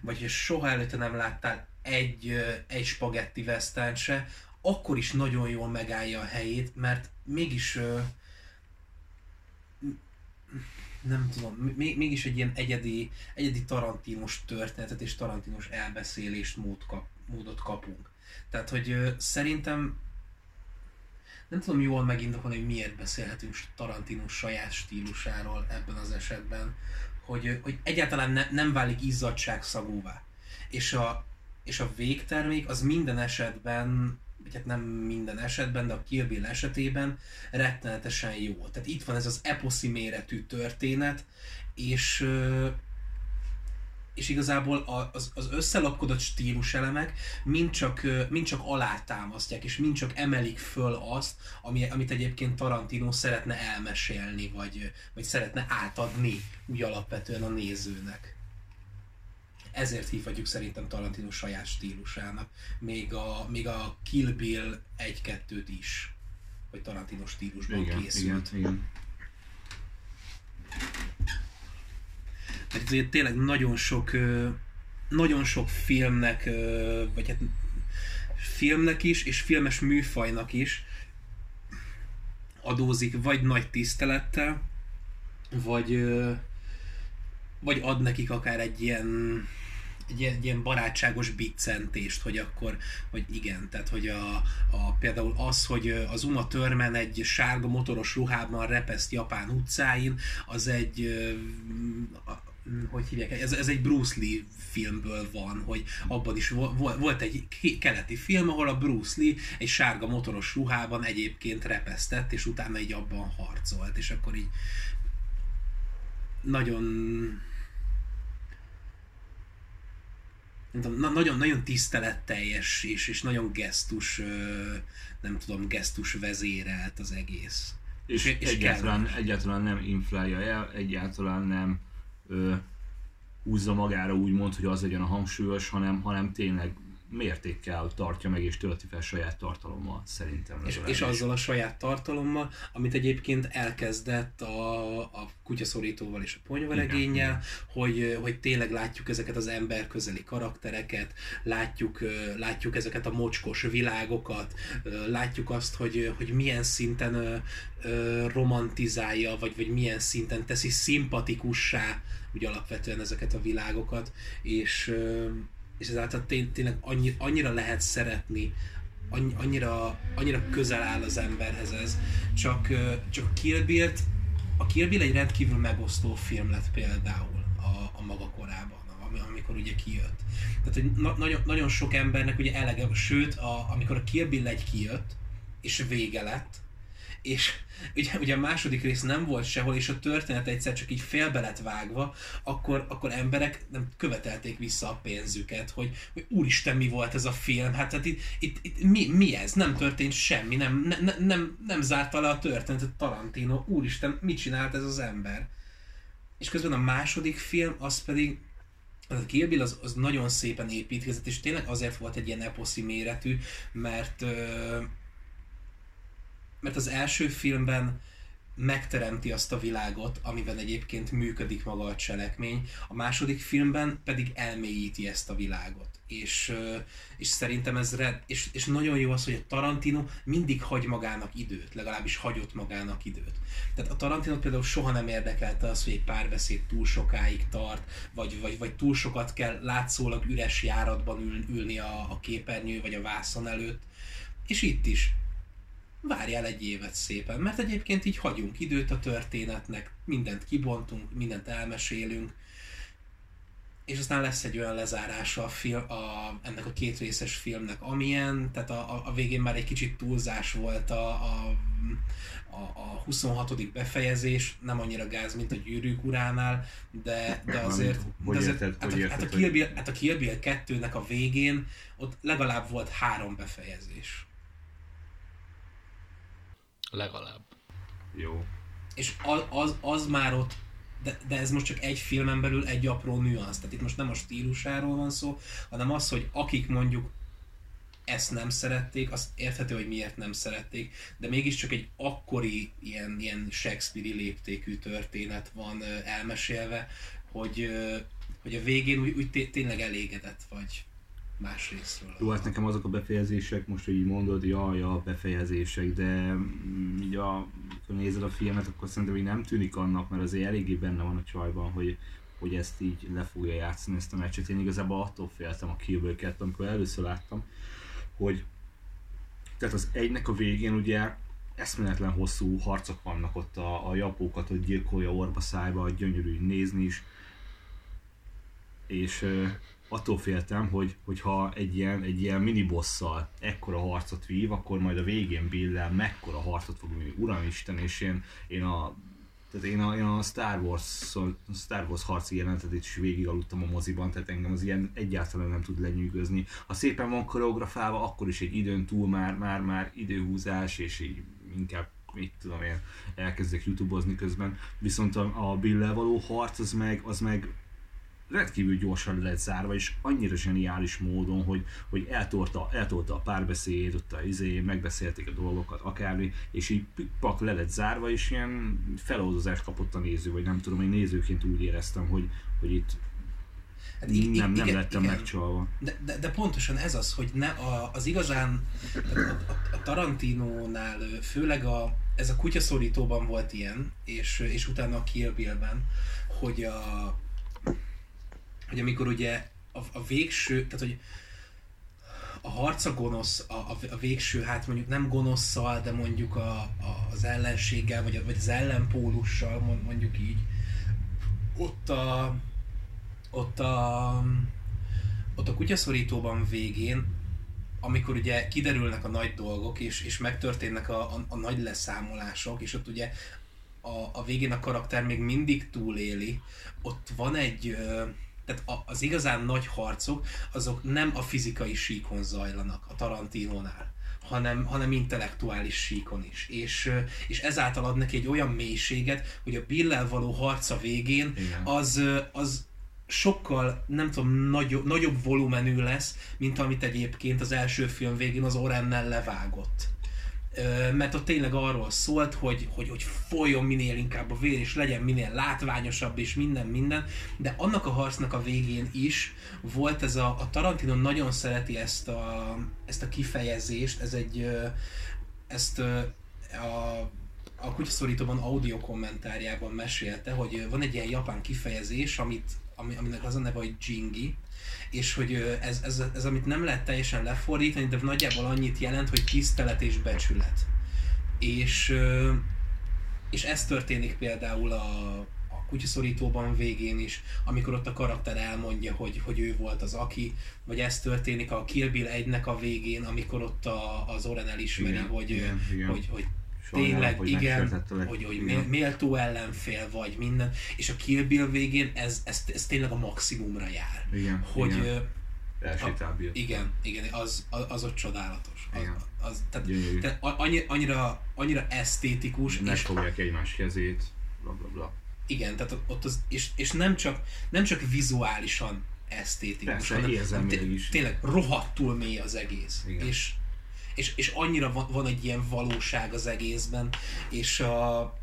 vagy soha előtte nem láttál egy, egy spagetti western se, akkor is nagyon jól megállja a helyét, mert mégis nem tudom, mégis egy ilyen egyedi, egyedi tarantinos történetet és tarantinos elbeszélést mód kap, módot kapunk. Tehát, hogy szerintem nem tudom jól megindokolni, hogy miért beszélhetünk Tarantino saját stílusáról ebben az esetben, hogy, hogy egyáltalán ne, nem válik izzadságszagúvá. És a, és a végtermék az minden esetben, hát nem minden esetben, de a Kill Bill esetében rettenetesen jó. Tehát itt van ez az eposzi méretű történet, és és igazából az, az összelapkodott stíluselemek mind csak, mind csak alátámasztják, és mind csak emelik föl azt, ami, amit egyébként Tarantino szeretne elmesélni, vagy, vagy szeretne átadni úgy alapvetően a nézőnek. Ezért hívhatjuk szerintem Tarantino saját stílusának, még a, még a Kill Bill 1-2-t is, hogy Tarantino stílusban igen, készült. Igen, igen. mert tényleg nagyon sok, nagyon sok filmnek, vagy hát filmnek is, és filmes műfajnak is adózik vagy nagy tisztelettel, vagy, vagy ad nekik akár egy ilyen egy egy ilyen barátságos biccentést, hogy akkor, hogy igen, tehát hogy a, a, például az, hogy az Uma Törmen egy sárga motoros ruhában repeszt Japán utcáin, az egy hogy hívják, ez, ez egy Bruce Lee filmből van, hogy abban is volt, volt egy keleti film, ahol a Bruce Lee egy sárga motoros ruhában egyébként repesztett, és utána így abban harcolt, és akkor így nagyon nagyon, nagyon tiszteletteljes és, és nagyon gesztus, nem tudom, gesztus vezérelt az egész. És, és, és egyáltalán, egyáltalán nem inflálja el, egyáltalán nem ö, húzza magára úgymond, hogy az legyen a hangsúlyos, hanem, hanem tényleg mértékkel tartja meg és tölti fel saját tartalommal, szerintem. És, és azzal a saját tartalommal, amit egyébként elkezdett a, a kutyaszorítóval és a ponyvaregénnyel, hogy, hogy tényleg látjuk ezeket az emberközeli karaktereket, látjuk, látjuk ezeket a mocskos világokat, látjuk azt, hogy, hogy milyen szinten romantizálja, vagy, vagy milyen szinten teszi szimpatikussá úgy alapvetően ezeket a világokat, és és ezáltal tényleg annyi, annyira lehet szeretni, annyira, annyira közel áll az emberhez ez. Csak, csak Kill bill a Kill Bill egy rendkívül megosztó film lett például a, a maga korában, amikor ugye kijött. Tehát, hogy na, nagyon, nagyon sok embernek ugye elege, sőt, a, amikor a Kill Bill egy kijött, és vége lett, és ugye, ugye a második rész nem volt sehol, és a történet egyszer csak így félbe lett vágva, akkor, akkor emberek nem követelték vissza a pénzüket, hogy, hogy úristen, mi volt ez a film, hát, hát itt, itt, itt mi, mi, ez? Nem történt semmi, nem, ne, ne, nem, nem zárta le a történetet Tarantino, úristen, mit csinált ez az ember? És közben a második film, az pedig a Kill Bill az, az nagyon szépen építkezett, és tényleg azért volt egy ilyen eposzi méretű, mert mert az első filmben megteremti azt a világot, amiben egyébként működik maga a cselekmény, a második filmben pedig elmélyíti ezt a világot. És, és szerintem ez red, és, és nagyon jó az, hogy a Tarantino mindig hagy magának időt, legalábbis hagyott magának időt. Tehát a Tarantino például soha nem érdekelte az, hogy egy párbeszéd túl sokáig tart, vagy, vagy, vagy túl sokat kell látszólag üres járatban ül, ülni a, a képernyő vagy a vászon előtt. És itt is várjál egy évet szépen, mert egyébként így hagyunk időt a történetnek, mindent kibontunk, mindent elmesélünk, és aztán lesz egy olyan lezárása a film, a, ennek a két részes filmnek, amilyen, tehát a, a, végén már egy kicsit túlzás volt a, a, a, a 26. befejezés, nem annyira gáz, mint a gyűrűk uránál, de, de azért, hogy de azért érted, hát, hogy a, hát, a Kill Bill, hát a Kill Bill 2-nek a végén ott legalább volt három befejezés. Legalább. Jó. És az, az, az már ott, de, de ez most csak egy filmen belül egy apró nüansz. Tehát itt most nem a stílusáról van szó, hanem az, hogy akik mondjuk ezt nem szerették, azt érthető, hogy miért nem szerették, de mégiscsak egy akkori ilyen, ilyen Shakespeare-i léptékű történet van elmesélve, hogy, hogy a végén úgy, úgy tényleg elégedett vagy. Másrésztről. Jó, hát nekem azok a befejezések, most, hogy így mondod, ja, ja, befejezések, de mm, így a, amikor nézed a filmet, akkor szerintem így nem tűnik annak, mert azért eléggé benne van a csajban, hogy, hogy ezt így le fogja játszani ezt a meccset. Én igazából attól féltem a Kill Bill 2, amikor először láttam, hogy tehát az egynek a végén ugye eszméletlen hosszú harcok vannak ott a, a japókat, hogy gyilkolja orba szájba, gyönyörű nézni is. És attól féltem, hogy hogyha egy ilyen, egy ilyen minibosszal ekkora harcot vív, akkor majd a végén Bill-lel mekkora harcot fog vinni. Uramisten, és én, én a tehát én a, én a Star Wars, Star Wars harci jelentet is végig aludtam a moziban, tehát engem az ilyen egyáltalán nem tud lenyűgözni. Ha szépen van koreografálva, akkor is egy időn túl már, már, már időhúzás, és így inkább mit tudom én, elkezdek youtubeozni közben, viszont a, a bill való harc az meg, az meg rendkívül gyorsan le lett zárva, és annyira zseniális módon, hogy, hogy eltolta, eltolta a párbeszéd, ott a izé, megbeszélték a dolgokat, akármi, és így pak le lett zárva, és ilyen feloldozást kapott a néző, vagy nem tudom, én nézőként úgy éreztem, hogy, hogy itt Hát i- nem, nem igen, lettem igen. megcsalva. De, de, de, pontosan ez az, hogy ne a, az igazán a, a, a Tarantinónál főleg a, ez a kutyaszorítóban volt ilyen, és, és utána a Kill Bill-ben, hogy a, hogy amikor ugye a, a végső, tehát hogy a harca gonosz, a, a, a végső, hát mondjuk nem gonoszszal, de mondjuk a, a, az ellenséggel, vagy, vagy az ellenpólussal, mondjuk így, ott a, ott a, ott a kutyaszorítóban végén, amikor ugye kiderülnek a nagy dolgok, és, és megtörténnek a, a, a nagy leszámolások, és ott ugye a, a végén a karakter még mindig túléli, ott van egy, tehát az igazán nagy harcok, azok nem a fizikai síkon zajlanak a Tarantinónál, hanem, hanem intellektuális síkon is. És, és ezáltal ad neki egy olyan mélységet, hogy a Billel való harca végén az, az sokkal, nem tudom, nagyobb, nagyobb volumenű lesz, mint amit egyébként az első film végén az Orennel levágott mert ott tényleg arról szólt, hogy, hogy, hogy folyjon minél inkább a vér, és legyen minél látványosabb, és minden, minden, de annak a harcnak a végén is volt ez a, a Tarantino nagyon szereti ezt a, ezt a kifejezést, ez egy, ezt a a kutyaszorítóban audio kommentárjában mesélte, hogy van egy ilyen japán kifejezés, amit, ami, aminek az a neve, hogy jingi, és hogy ez, ez, ez, amit nem lehet teljesen lefordítani, de nagyjából annyit jelent, hogy tisztelet és becsület. És, és ez történik például a, a kutyaszorítóban végén is, amikor ott a karakter elmondja, hogy, hogy ő volt az aki, vagy ez történik a Kill Bill 1-nek a végén, amikor ott a, az Oren elismeri, igen, hogy, igen, igen. hogy, hogy tényleg, hogy igen, hogy, hogy igen. méltó ellenfél vagy minden, és a Kill Bill végén ez, ez, ez tényleg a maximumra jár. Igen, hogy, igen. A, igen, igen, az, az, az ott csodálatos. Az, az, tehát, tehát annyira, annyira, annyira esztétikus. Megfogják és, egymás kezét, bla bla bla. Igen, tehát ott az, és, és nem, csak, nem csak vizuálisan esztétikus, Persze, hanem is. tényleg rohadtul mély az egész. Igen. És, és, és annyira van, van egy ilyen valóság az egészben, és a,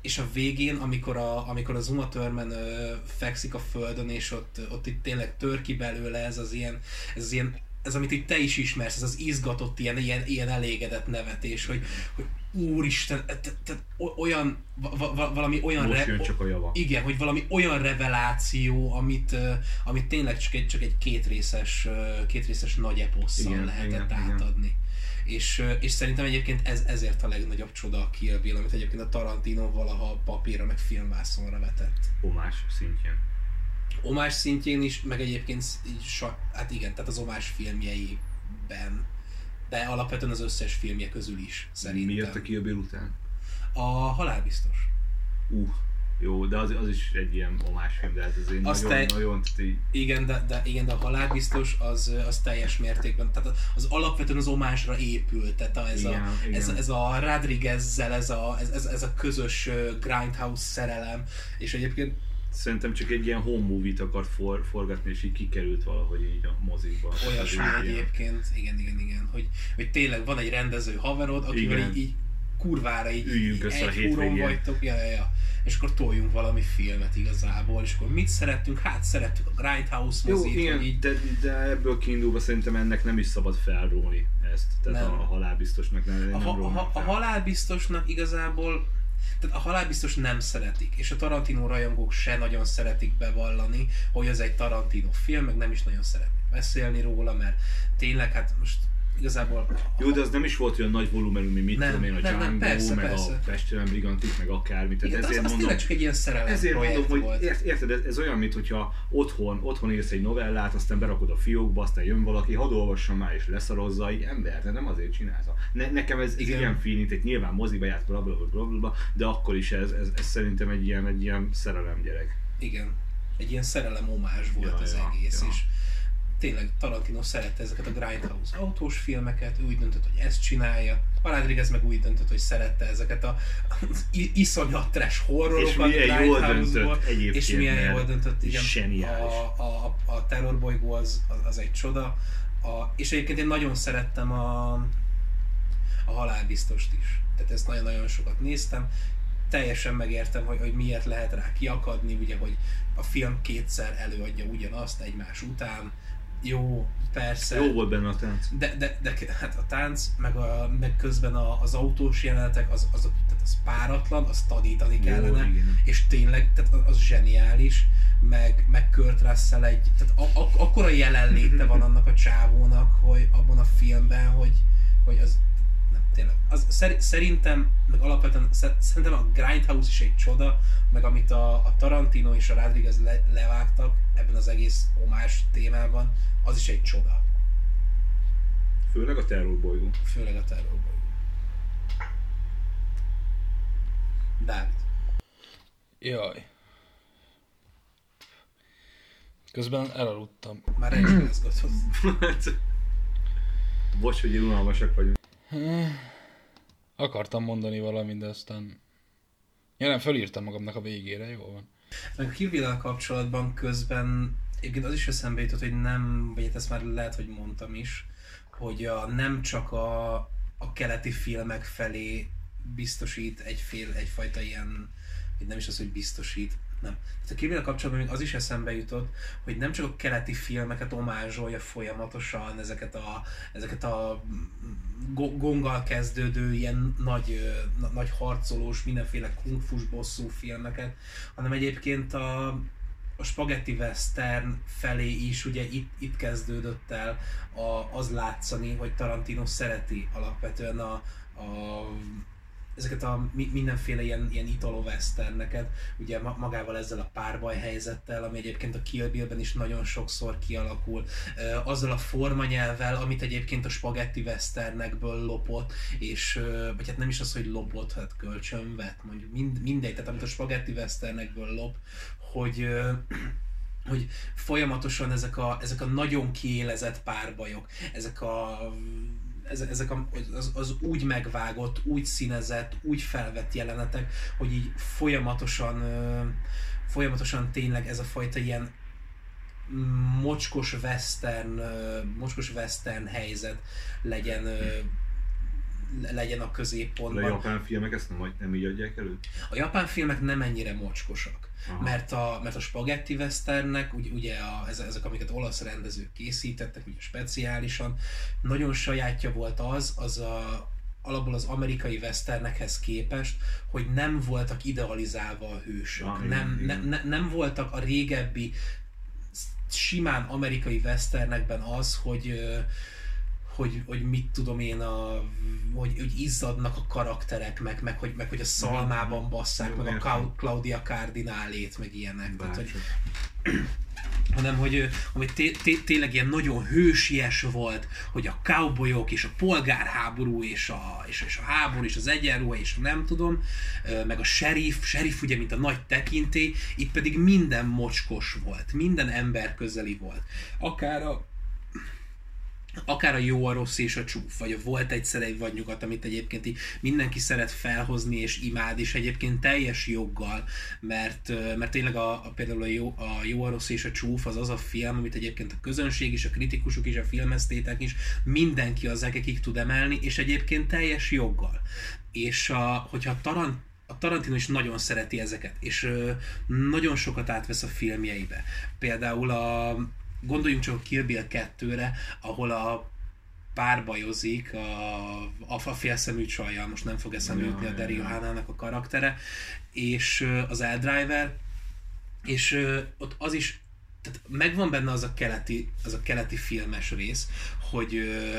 és a végén, amikor, a, amikor az Uma Thurman ö, fekszik a földön, és ott, ott itt tényleg tör ki belőle ez az ilyen, ez az ilyen ez, amit itt te is ismersz, ez az izgatott, ilyen, ilyen, ilyen elégedett nevetés, hogy, hogy úristen, tehát olyan, va, va, valami olyan... Most re- csak a java. Igen, hogy valami olyan reveláció, amit, amit tényleg csak egy, csak egy kétrészes, kétrészes nagy eposszal lehetett igen, átadni. Igen. És, és szerintem egyébként ez, ezért a legnagyobb csoda a Kill Bill, amit egyébként a Tarantino valaha papírra meg filmvászonra vetett. Omás szintjén. Omás szintjén is, meg egyébként hát igen, tehát az omás filmjeiben, de alapvetően az összes filmje közül is szerintem. Mi jött a Kill Bill után? A halálbiztos. Uh, jó, de az, az is egy ilyen omás film, de ez azért Azt nagyon, te... nagyon így... Igen, de, de, igen, de a halálbiztos az, az teljes mértékben, tehát az alapvetően az omásra épült, tehát a, ez, igen, a, igen. Ez, ez a Rodriguezzel, ez a, ez, ez, ez a közös grindhouse szerelem, és egyébként Szerintem csak egy ilyen home movie-t akart for, forgatni, és így kikerült valahogy így a mozikba. Olyasmi egyébként, igen, igen, igen, hogy, hogy tényleg van egy rendező haverod, akivel így, így kurvára így, Üljünk össze a egy húron hétvégén. vagytok, ja, ja, ja. és akkor toljunk valami filmet igazából, és akkor mit szerettünk? Hát szerettük a Grindhouse Jó, mozit, igen, hogy így de, de ebből kiindulva szerintem ennek nem is szabad felróni ezt. Tehát Nem. a, a halálbiztosnak nem, A, nem ha, rónám a, a halálbiztosnak igazából tehát a halálbiztos nem szeretik, és a Tarantino rajongók se nagyon szeretik bevallani, hogy ez egy Tarantino film, meg nem is nagyon szeretnek beszélni róla, mert tényleg hát most igazából Jó, de az nem is volt olyan nagy volumenű, mint mit Nem, tudom én, a nem, nem, Django, persze, meg persze. a Pestelen Brigantik, meg akármi. Tehát igen, az, ezért az mondom, tényleg csak egy ilyen szerelem Ezért mondom, hogy volt. ért, érted, ez, ez olyan, mintha otthon, otthon írsz egy novellát, aztán berakod a fiókba, aztán jön valaki, hadd olvassam már és leszarozza, így ember, de nem azért csinálta. Ne, nekem ez, ez ilyen feeling, tehát nyilván moziba járt, bla bla bla bla, bla, bla, de akkor is ez, ez, ez, szerintem egy ilyen, egy ilyen szerelem gyerek. Igen. Egy ilyen szerelem omázs volt Ja, az ja, egész, ja. és tényleg Tarantino szerette ezeket a Grindhouse autós filmeket, ő úgy döntött, hogy ezt csinálja. Rodriguez meg úgy döntött, hogy szerette ezeket a iszonyat trash horrorokat És milyen jól döntött egyébként, És milyen jól döntött, igen. zseniális. A, a, a, terrorbolygó az, az, az egy csoda. A, és egyébként én nagyon szerettem a, a halálbiztost is. Tehát ezt nagyon-nagyon sokat néztem. Teljesen megértem, hogy, hogy miért lehet rá kiakadni, ugye, hogy a film kétszer előadja ugyanazt egymás után. Jó, persze. Jó volt benne a tánc. De, de, de hát a tánc, meg, a, meg közben a, az autós jelenetek, az, az, tehát az páratlan, az tadítani kellene, igen. és tényleg, tehát az, az zseniális, meg, meg Kurt Russell egy, tehát a, a, akkora jelenléte van annak a csávónak, hogy abban a filmben, hogy, hogy az, tényleg, az, szer, szerintem, meg alapvetően szer- szerintem a Grindhouse is egy csoda, meg amit a, a Tarantino és a Rodriguez le, levágtak ebben az egész omás témában, az is egy csoda. Főleg a terrorbolygó. Főleg a terrorból. Dávid. Jaj. Közben elaludtam. Már el is mozgatod. Bocs, hogy unalmasak vagyunk. Akartam mondani valamit, de aztán... Ja nem, fölírtam magamnak a végére, jó van. A Kill kapcsolatban közben egyébként az is eszembe jutott, hogy nem, vagy hát ezt már lehet, hogy mondtam is, hogy a, nem csak a, a keleti filmek felé biztosít egyfél, egyfajta ilyen, nem is az, hogy biztosít, nem. Tehát a Kill kapcsolatban még az is eszembe jutott, hogy nem csak a keleti filmeket omázsolja folyamatosan, ezeket a, ezeket a go- gonggal kezdődő ilyen nagy, nagy harcolós, mindenféle kungfus bosszú filmeket, hanem egyébként a, a spaghetti western felé is ugye itt, itt kezdődött el a, az látszani, hogy Tarantino szereti alapvetően a, a ezeket a mi- mindenféle ilyen, ilyen italo westerneket, ugye ma- magával ezzel a párbaj helyzettel, ami egyébként a Kill Bill-ben is nagyon sokszor kialakul, azzal a formanyelvvel, amit egyébként a spaghetti westernekből lopott, és, vagy hát nem is az, hogy lopott, hát kölcsön vett, mondjuk mind, mindegy, tehát amit a spaghetti westernekből lop, hogy hogy folyamatosan ezek a, ezek a nagyon kiélezett párbajok, ezek a ezek, a, az, az úgy megvágott, úgy színezett, úgy felvett jelenetek, hogy így folyamatosan, folyamatosan tényleg ez a fajta ilyen mocskos western, mocskos western helyzet legyen legyen a De a középpontban. japán filmek ezt nem, nem így adják elő? A japán filmek nem ennyire mocskosak, Aha. mert a, mert a spaghetti westernnek, ugye, ugye a, ezek, amiket olasz rendezők készítettek, ugye speciálisan, nagyon sajátja volt az, az a, alapból az amerikai westernekhez képest, hogy nem voltak idealizálva a hősök. Ah, nem, igen. ne, ne, nem voltak a régebbi simán amerikai westernekben az, hogy hogy, hogy mit tudom én, a, hogy, hogy izzadnak a karakterek, meg, meg, hogy, meg hogy a szalmában basszák, Jó, meg a értem. Clau- Claudia Cardinálét, meg ilyenek. Tehát, hogy, Bárcsak. hanem hogy, hogy té- té- tényleg ilyen nagyon hősies volt, hogy a cowboyok és a polgárháború és a, és, és a háború és az egyenruha és a nem tudom, meg a sheriff, sheriff ugye mint a nagy tekintély, itt pedig minden mocskos volt, minden ember közeli volt. Akár a akár a jó, a rossz és a csúf, vagy a volt egyszer egy vagy nyugat, amit egyébként így mindenki szeret felhozni és imád, és egyébként teljes joggal, mert, mert tényleg a, a, például a jó, a jó, a rossz és a csúf az az a film, amit egyébként a közönség is, a kritikusok is, a filmesztétek is, mindenki az egekig tud emelni, és egyébként teljes joggal. és a, hogyha Tarant, a Tarantino is nagyon szereti ezeket, és nagyon sokat átvesz a filmjeibe. Például a, gondoljunk csak a Kill Bill 2-re, ahol a párbajozik a, a, a félszemű csajjal, most nem fog eszembe jutni a Daryl Hannah-nak a karaktere, és az Eldriver, és ott az is tehát megvan benne az a keleti, az a keleti filmes rész, hogy,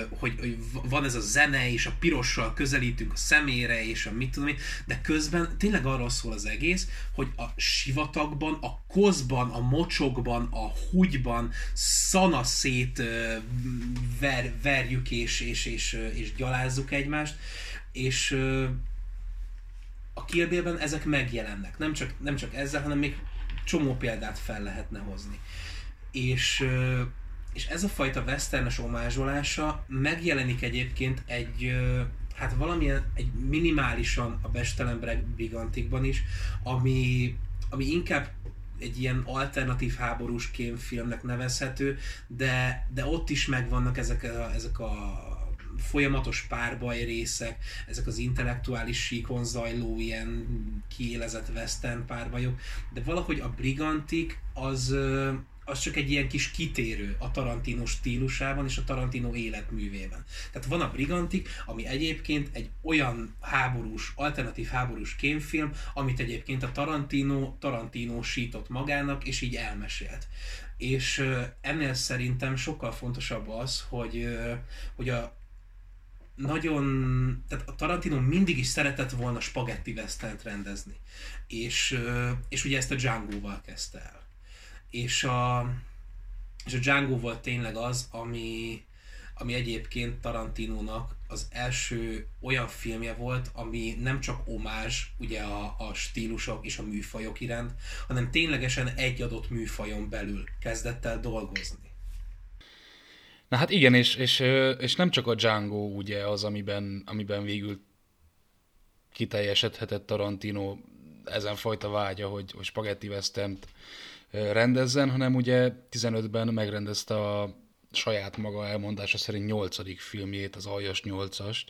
hogy, hogy van ez a zene, és a pirossal közelítünk a szemére, és a mit tudom én, de közben tényleg arról szól az egész, hogy a sivatagban, a kozban, a mocsokban, a húgyban szana szét ö, ver, verjük és, és, és, és gyalázzuk egymást, és a Kill ezek megjelennek. Nem csak, nem csak ezzel, hanem még csomó példát fel lehetne hozni. És, és ez a fajta westernes omázsolása megjelenik egyébként egy, hát valamilyen, egy minimálisan a Bestelenberg Brigantikban is, ami, ami inkább egy ilyen alternatív háborús kémfilmnek nevezhető, de, de ott is megvannak ezek a, ezek a folyamatos párbaj részek, ezek az intellektuális síkon zajló ilyen kiélezett western párbajok, de valahogy a Brigantik az, az csak egy ilyen kis kitérő a Tarantino stílusában és a Tarantino életművében. Tehát van a Brigantik, ami egyébként egy olyan háborús, alternatív háborús kémfilm, amit egyébként a Tarantino, Tarantino sított magának, és így elmesélt. És ennél szerintem sokkal fontosabb az, hogy, hogy a, nagyon, tehát a Tarantino mindig is szeretett volna spagetti western rendezni. És, és ugye ezt a Django-val kezdte el. És a, és a Django volt tényleg az, ami, ami egyébként Tarantinónak az első olyan filmje volt, ami nem csak omázs ugye a, a stílusok és a műfajok iránt, hanem ténylegesen egy adott műfajon belül kezdett el dolgozni. Na hát igen, és, és, és nem csak a Django ugye az, amiben, amiben végül kiteljesedhetett Tarantino ezen fajta vágya, hogy, hogy Spaghetti western rendezzen, hanem ugye 15-ben megrendezte a saját maga elmondása szerint 8. filmjét, az Aljas 8-ast,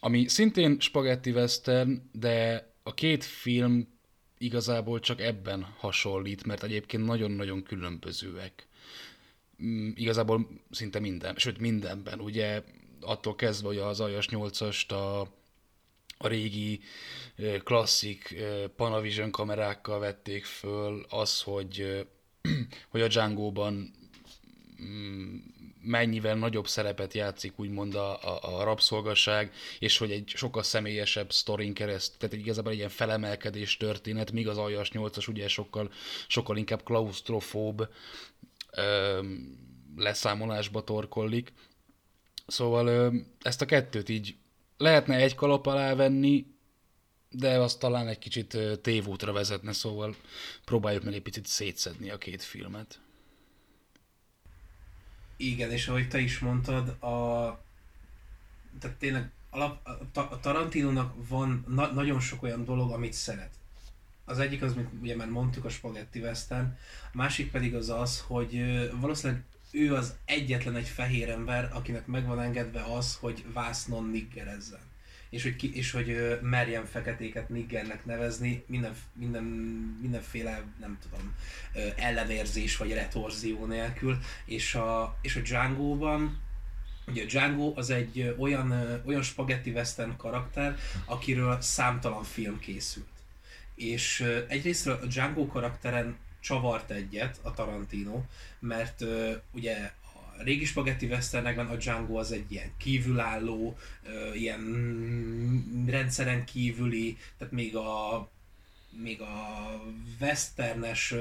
ami szintén Spaghetti Western, de a két film igazából csak ebben hasonlít, mert egyébként nagyon-nagyon különbözőek. Mm, Igazából szinte minden, sőt mindenben, ugye attól kezdve, hogy az Aljas 8-ast a, a régi klasszik Panavision kamerákkal vették föl, az, hogy, hogy a Django-ban mm, mennyivel nagyobb szerepet játszik úgymond a, a, a rabszolgaság, és hogy egy sokkal személyesebb sztorin kereszt, tehát egy igazából egy ilyen felemelkedés történet, míg az Aljas 8-as ugye sokkal, sokkal inkább klaustrofób ö, leszámolásba torkollik. Szóval ö, ezt a kettőt így lehetne egy kalap alá venni, de az talán egy kicsit tévútra vezetne, szóval próbáljuk meg egy picit szétszedni a két filmet. Igen, és ahogy te is mondtad, a... tehát tényleg alap, a Tarantinónak van na- nagyon sok olyan dolog, amit szeret. Az egyik az, mint ugye már mondtuk, a Spaghetti Western, a másik pedig az az, hogy valószínűleg ő az egyetlen egy fehér ember, akinek meg van engedve az, hogy vásznon niggerezzen. És hogy, ki, és hogy merjen feketéket niggernek nevezni, minden, minden, mindenféle, nem tudom, ellenérzés vagy retorzió nélkül. És a, és a Django-ban Ugye Django az egy olyan, olyan spaghetti western karakter, akiről számtalan film készült. És ö, egyrésztről a Django karakteren csavart egyet a Tarantino, mert ugye a régi spaghetti westernekben a Django az egy ilyen kívülálló, ilyen rendszeren kívüli, tehát még a még a westernes,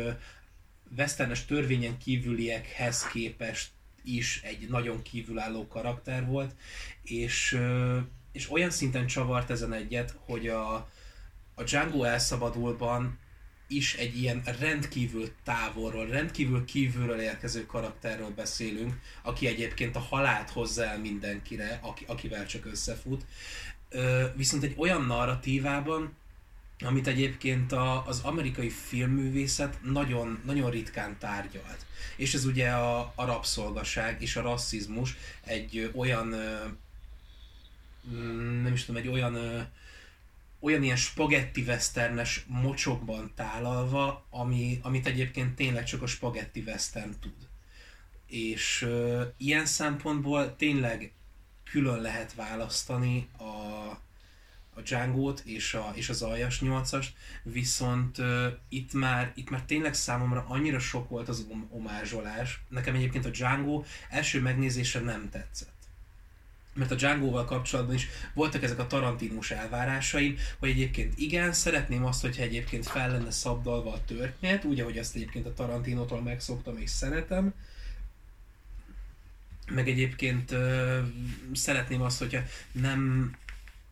westernes törvényen kívüliekhez képest is egy nagyon kívülálló karakter volt, és, és olyan szinten csavart ezen egyet, hogy a, a Django elszabadulban is egy ilyen rendkívül távolról, rendkívül kívülről érkező karakterről beszélünk, aki egyébként a halált hozza el mindenkire, aki, akivel csak összefut. Viszont egy olyan narratívában, amit egyébként a, az amerikai filmművészet nagyon, nagyon ritkán tárgyalt. És ez ugye a, a rabszolgaság és a rasszizmus egy olyan mm, nem is tudom, egy olyan olyan ilyen spagetti westernes mocsokban tálalva, ami, amit egyébként tényleg csak a spagetti western tud. És ö, ilyen szempontból tényleg külön lehet választani a, a Django-t és, a, és az aljas 8-ast, viszont uh, itt, már, itt már tényleg számomra annyira sok volt az om- omázsolás. Nekem egyébként a Django első megnézésre nem tetszett. Mert a Django-val kapcsolatban is voltak ezek a tarantinós elvárásaim, hogy egyébként igen, szeretném azt, hogyha egyébként fel lenne szabdalva a történet, úgy, ahogy azt egyébként a Tarantinótól megszoktam és szeretem, meg egyébként ö, szeretném azt, hogyha nem,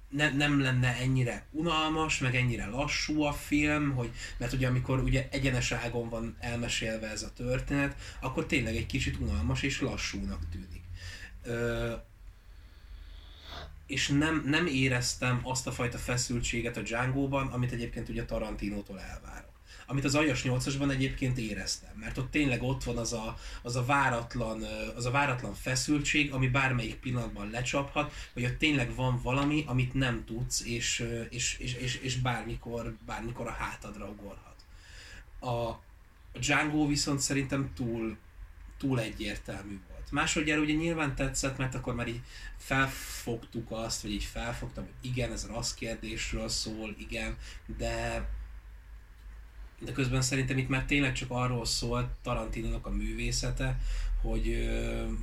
ne, nem lenne ennyire unalmas, meg ennyire lassú a film, hogy, mert ugye amikor ugye egyenes ágon van elmesélve ez a történet, akkor tényleg egy kicsit unalmas és lassúnak tűnik. Ö, és nem, nem éreztem azt a fajta feszültséget a Django-ban, amit egyébként ugye Tarantinótól elvárok. Amit az Aljas 8-asban egyébként éreztem, mert ott tényleg ott van az a, az a, váratlan, az a váratlan feszültség, ami bármelyik pillanatban lecsaphat, hogy ott tényleg van valami, amit nem tudsz, és, és, és, és, és bármikor, bármikor a hátadra ugorhat. A Django viszont szerintem túl, túl egyértelmű volt. Másodjára ugye nyilván tetszett, mert akkor már így felfogtuk azt, vagy így felfogtam, hogy igen, ez rassz kérdésről szól, igen, de de közben szerintem itt már tényleg csak arról szól Tarantinónak a művészete, hogy,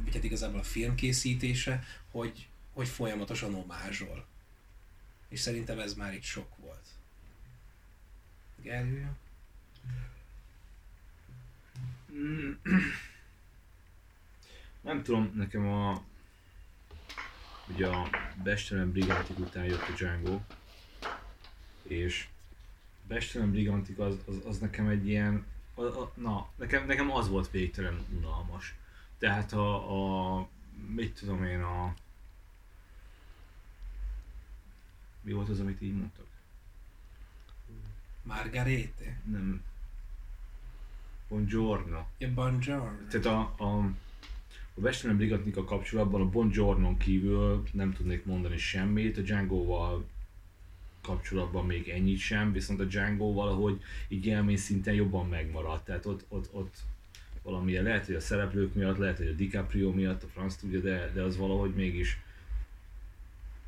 vagy hát igazából a filmkészítése, hogy, hogy folyamatosan omázsol. És szerintem ez már itt sok volt. Gergő? Nem tudom, nekem a... Ugye a Bestelen Brigantik után jött a Django, és Bestelen Brigantik az, az, az nekem egy ilyen... A, a, na, nekem, nekem az volt végtelen unalmas. Tehát a, a mit tudom én, a... Mi volt az, amit így mondtak? Margarete? Nem. Buongiorno. Ja, Buongiorno. Tehát a, a, a Western Brigatnika kapcsolatban a Buongiorno kívül nem tudnék mondani semmit, a Django-val kapcsolatban még ennyit sem, viszont a Django valahogy így élmény szinten jobban megmaradt, tehát ott, ott, ott valamilyen, lehet, hogy a szereplők miatt, lehet, hogy a DiCaprio miatt, a franc tudja, de, de az valahogy mégis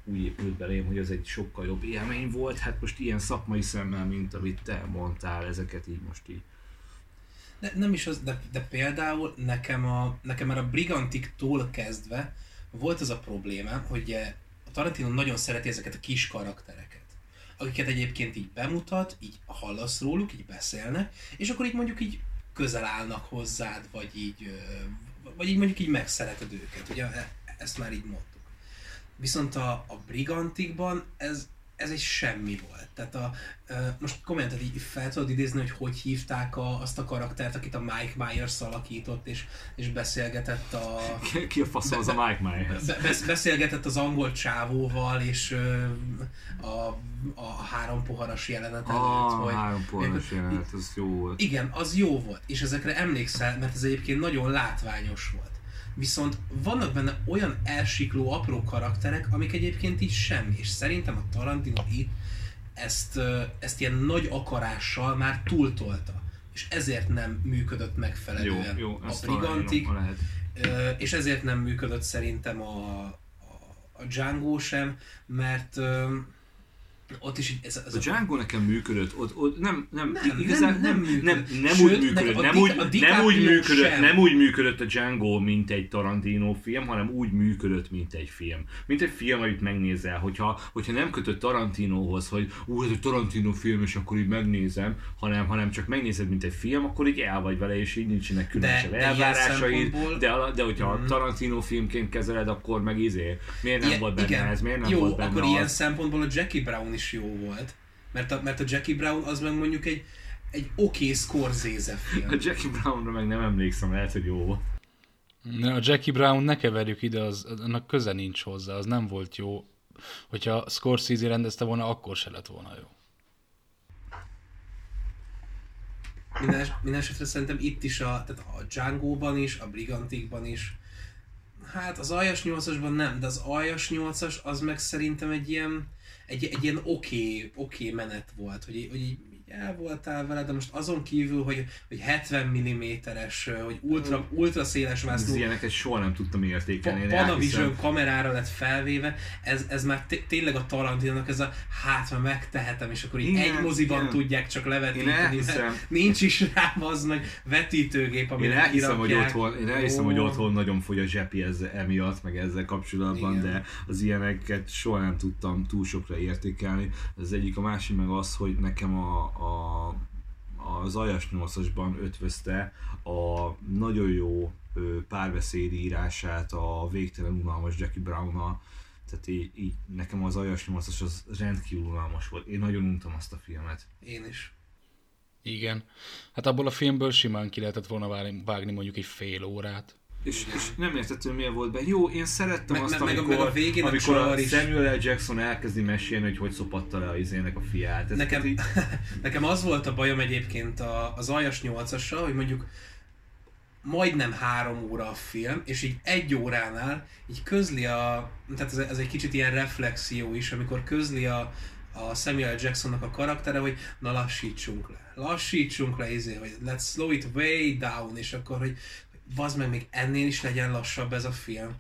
úgy épült belém, hogy ez egy sokkal jobb élmény volt, hát most ilyen szakmai szemmel, mint amit te mondtál, ezeket így most így De, nem is az, de, de például nekem, a, nekem már a Brigantiktól kezdve volt az a probléma, hogy a Tarantino nagyon szereti ezeket a kis karaktereket, akiket egyébként így bemutat, így hallasz róluk, így beszélnek, és akkor így mondjuk így közel állnak hozzád, vagy így, vagy így mondjuk így megszereted őket, ugye e- ezt már így mondtuk. Viszont a, a Brigantikban ez, ez egy semmi volt. Tehát a, most komolyan, tehát így fel tudod idézni, hogy hogy hívták a, azt a karaktert, akit a Mike Myers alakított, és, és beszélgetett a... Ki- Ki a faszom az a Mike Myers? Be, besz- beszélgetett az angol csávóval, és a, a három poharas jelenet előtt, Ah, hogy... három pornos jelenet, az jó volt. Igen, az jó volt, és ezekre emlékszel, mert ez egyébként nagyon látványos volt. Viszont vannak benne olyan elsikló apró karakterek, amik egyébként így semmi, és szerintem a Tarantino itt ezt, ezt ilyen nagy akarással már túltolta. És ezért nem működött Jó, megfelelően jó, a ezt Brigantik, és ezért nem működött szerintem a, a, a Django sem, mert ott is ez, ez A Django nekem működött, ott, ott nem, nem, Nem, igazán, nem- nem, nem nem, Sőt, úgy működött, a nem úgy, a nem úgy működött, sem. nem úgy működött a Django, mint egy Tarantino film, hanem úgy működött, mint egy film. Mint egy film, amit megnézel, hogyha, hogyha nem kötött Tarantinohoz, hogy ú, ez egy Tarantino film, és akkor így megnézem, hanem, hanem csak megnézed, mint egy film, akkor így el vagy vele, és így nincsenek különösebb de elvárásaid, szempontból- de, de hogyha a Tarantino filmként kezeled, akkor meg izé, miért nem Ilyen- volt benne ez, miért nem jó, volt benne akkor az? ilyen szempontból a Jackie Brown is jó volt. Mert a, mert a Jackie Brown az meg mondjuk egy, egy oké Scorsese film. A Jackie Brownra meg nem emlékszem, lehet, hogy jó volt. Ne, A Jackie Brown ne keverjük ide, az, annak köze nincs hozzá, az nem volt jó. Hogyha Scorsese rendezte volna, akkor se lett volna jó. Minden, minden esetre szerintem itt is, a, tehát a Django-ban is, a Brigantikban is Hát az aljas 8-asban nem, de az aljas 8-as az meg szerintem egy ilyen, egy, egy ilyen oké, okay, oké okay menet volt, hogy, hogy így el voltál vele, de most azon kívül, hogy, hogy 70 mm-es, hogy ultra, ultra széles vásznú... Ez ilyeneket soha nem tudtam értékelni. Pa, Panavision kamerára lett felvéve, ez, ez már tényleg a Tarantinak ez a hát már megtehetem, és akkor így igen, egy moziban igen. tudják csak levetíteni, mert nincs is rá az meg vetítőgép, amire én elhiszem, hogy otthon, én elhiszem, oh. hogy otthon nagyon fogy a zsepi ezzel, emiatt, meg ezzel kapcsolatban, igen. de az ilyeneket soha nem tudtam túl sokra értékelni. Az egyik, a másik meg az, hogy nekem a, a, az Ajas 8-asban ötvözte a nagyon jó párbeszéd írását a végtelen unalmas Jackie Brown-nal, tehát így, így, nekem az Ajas 8-as az rendkívül unalmas volt. Én nagyon untam azt a filmet. Én is. Igen. Hát abból a filmből simán ki lehetett volna vágni mondjuk egy fél órát. És, és nem értettem, milyen volt be. Jó, én szerettem meg, azt, meg, amikor, meg a, végén amikor a, a Samuel L. Jackson elkezdi mesélni, hogy hogy szopatta le a izének a fiát. Ez nekem, így... nekem az volt a bajom egyébként a, az Aljas 8 hogy mondjuk majdnem három óra a film, és így egy óránál így közli a, tehát ez, ez egy kicsit ilyen reflexió is, amikor közli a, a Samuel L. Jacksonnak a karaktere, hogy na lassítsunk le, lassítsunk le, izé, hogy let's slow it way down, és akkor, hogy, bazd meg, még ennél is legyen lassabb ez a film.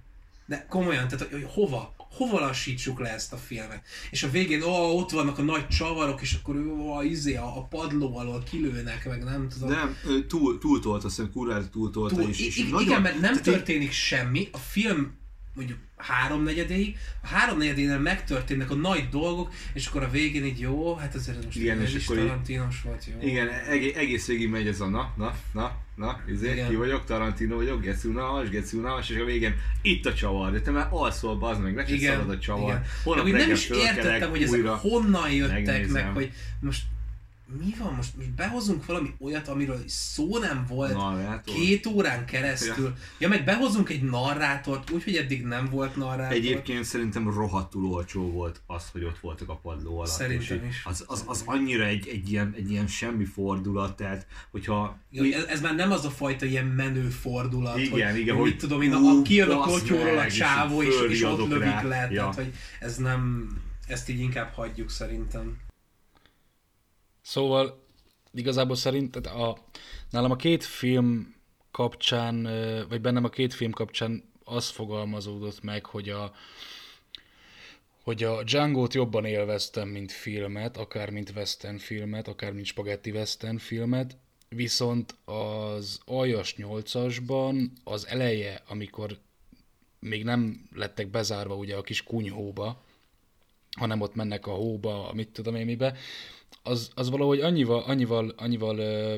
De komolyan, tehát hogy hova? Hova lassítsuk le ezt a filmet? És a végén, ó, ott vannak a nagy csavarok, és akkor ó, izé, a, a padló alól kilőnek, meg nem tudom. Nem, túl, túl tolt, azt hiszem, kurvára túl tolta túl, is. És nagyon, igen, mert nem történik én... semmi, a film mondjuk háromnegyedéig, a háromnegyedénél megtörténnek a nagy dolgok, és akkor a végén így jó, hát ezért most igen, és is akkor Tarantinos volt, jó. Igen, egész, egész végig megy ez a na, na, na, na, izé, ki vagyok, Tarantino vagyok, Geci unalmas, Geci unalmas, és a végén itt a csavar, de te már alszol, bazd meg, neki szalad a csavar. Igen. nem is értettem, hogy ezek honnan jöttek, megnézem. meg hogy most mi van most, most behozunk valami olyat, amiről szó nem volt narrátor. két órán keresztül. Ja. ja, meg behozunk egy narrátort, úgyhogy eddig nem volt narrátor. Egyébként szerintem rohadtul olcsó volt az, hogy ott voltak a padló alatt. Szerintem is. Az, az, az annyira egy, egy, ilyen, egy ilyen semmi fordulat, tehát hogyha... Ja, mi... ez, ez, már nem az a fajta ilyen menő fordulat, igen, hogy, igen, hogy, mit tudom én, a, kijön a kotyóról a csávó, és, és, és ott lövik le, ja. tehát hogy ez nem, ezt így inkább hagyjuk szerintem. Szóval igazából szerint a, nálam a két film kapcsán, vagy bennem a két film kapcsán az fogalmazódott meg, hogy a, hogy a Django-t jobban élveztem, mint filmet, akár mint western filmet, akár mint spaghetti western filmet, viszont az Aljas 8-asban az eleje, amikor még nem lettek bezárva ugye a kis kunyhóba, hanem ott mennek a hóba, mit tudom én mibe, az, az valahogy annyival, annyival, annyival uh,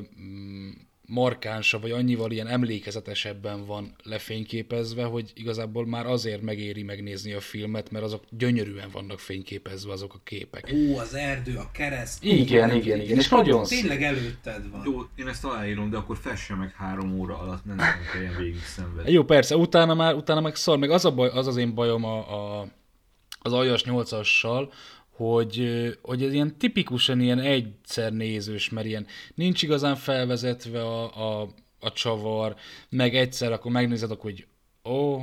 markánsabb, vagy annyival ilyen emlékezetesebben van lefényképezve, hogy igazából már azért megéri megnézni a filmet, mert azok gyönyörűen vannak fényképezve azok a képek. Ó, az erdő, a kereszt. Igen, igen, igen, igen. És nagyon Tényleg előtted van. Jó, én ezt aláírom, de akkor fesse meg három óra alatt, nem kelljen végig szenvedni. Jó, persze, utána már, utána meg szar, meg az, a baj, az az én bajom a, a az aljas 8-assal, hogy, hogy ez ilyen tipikusan ilyen egyszer nézős, mert ilyen nincs igazán felvezetve a, a, a csavar, meg egyszer akkor megnézed, akkor, hogy ó,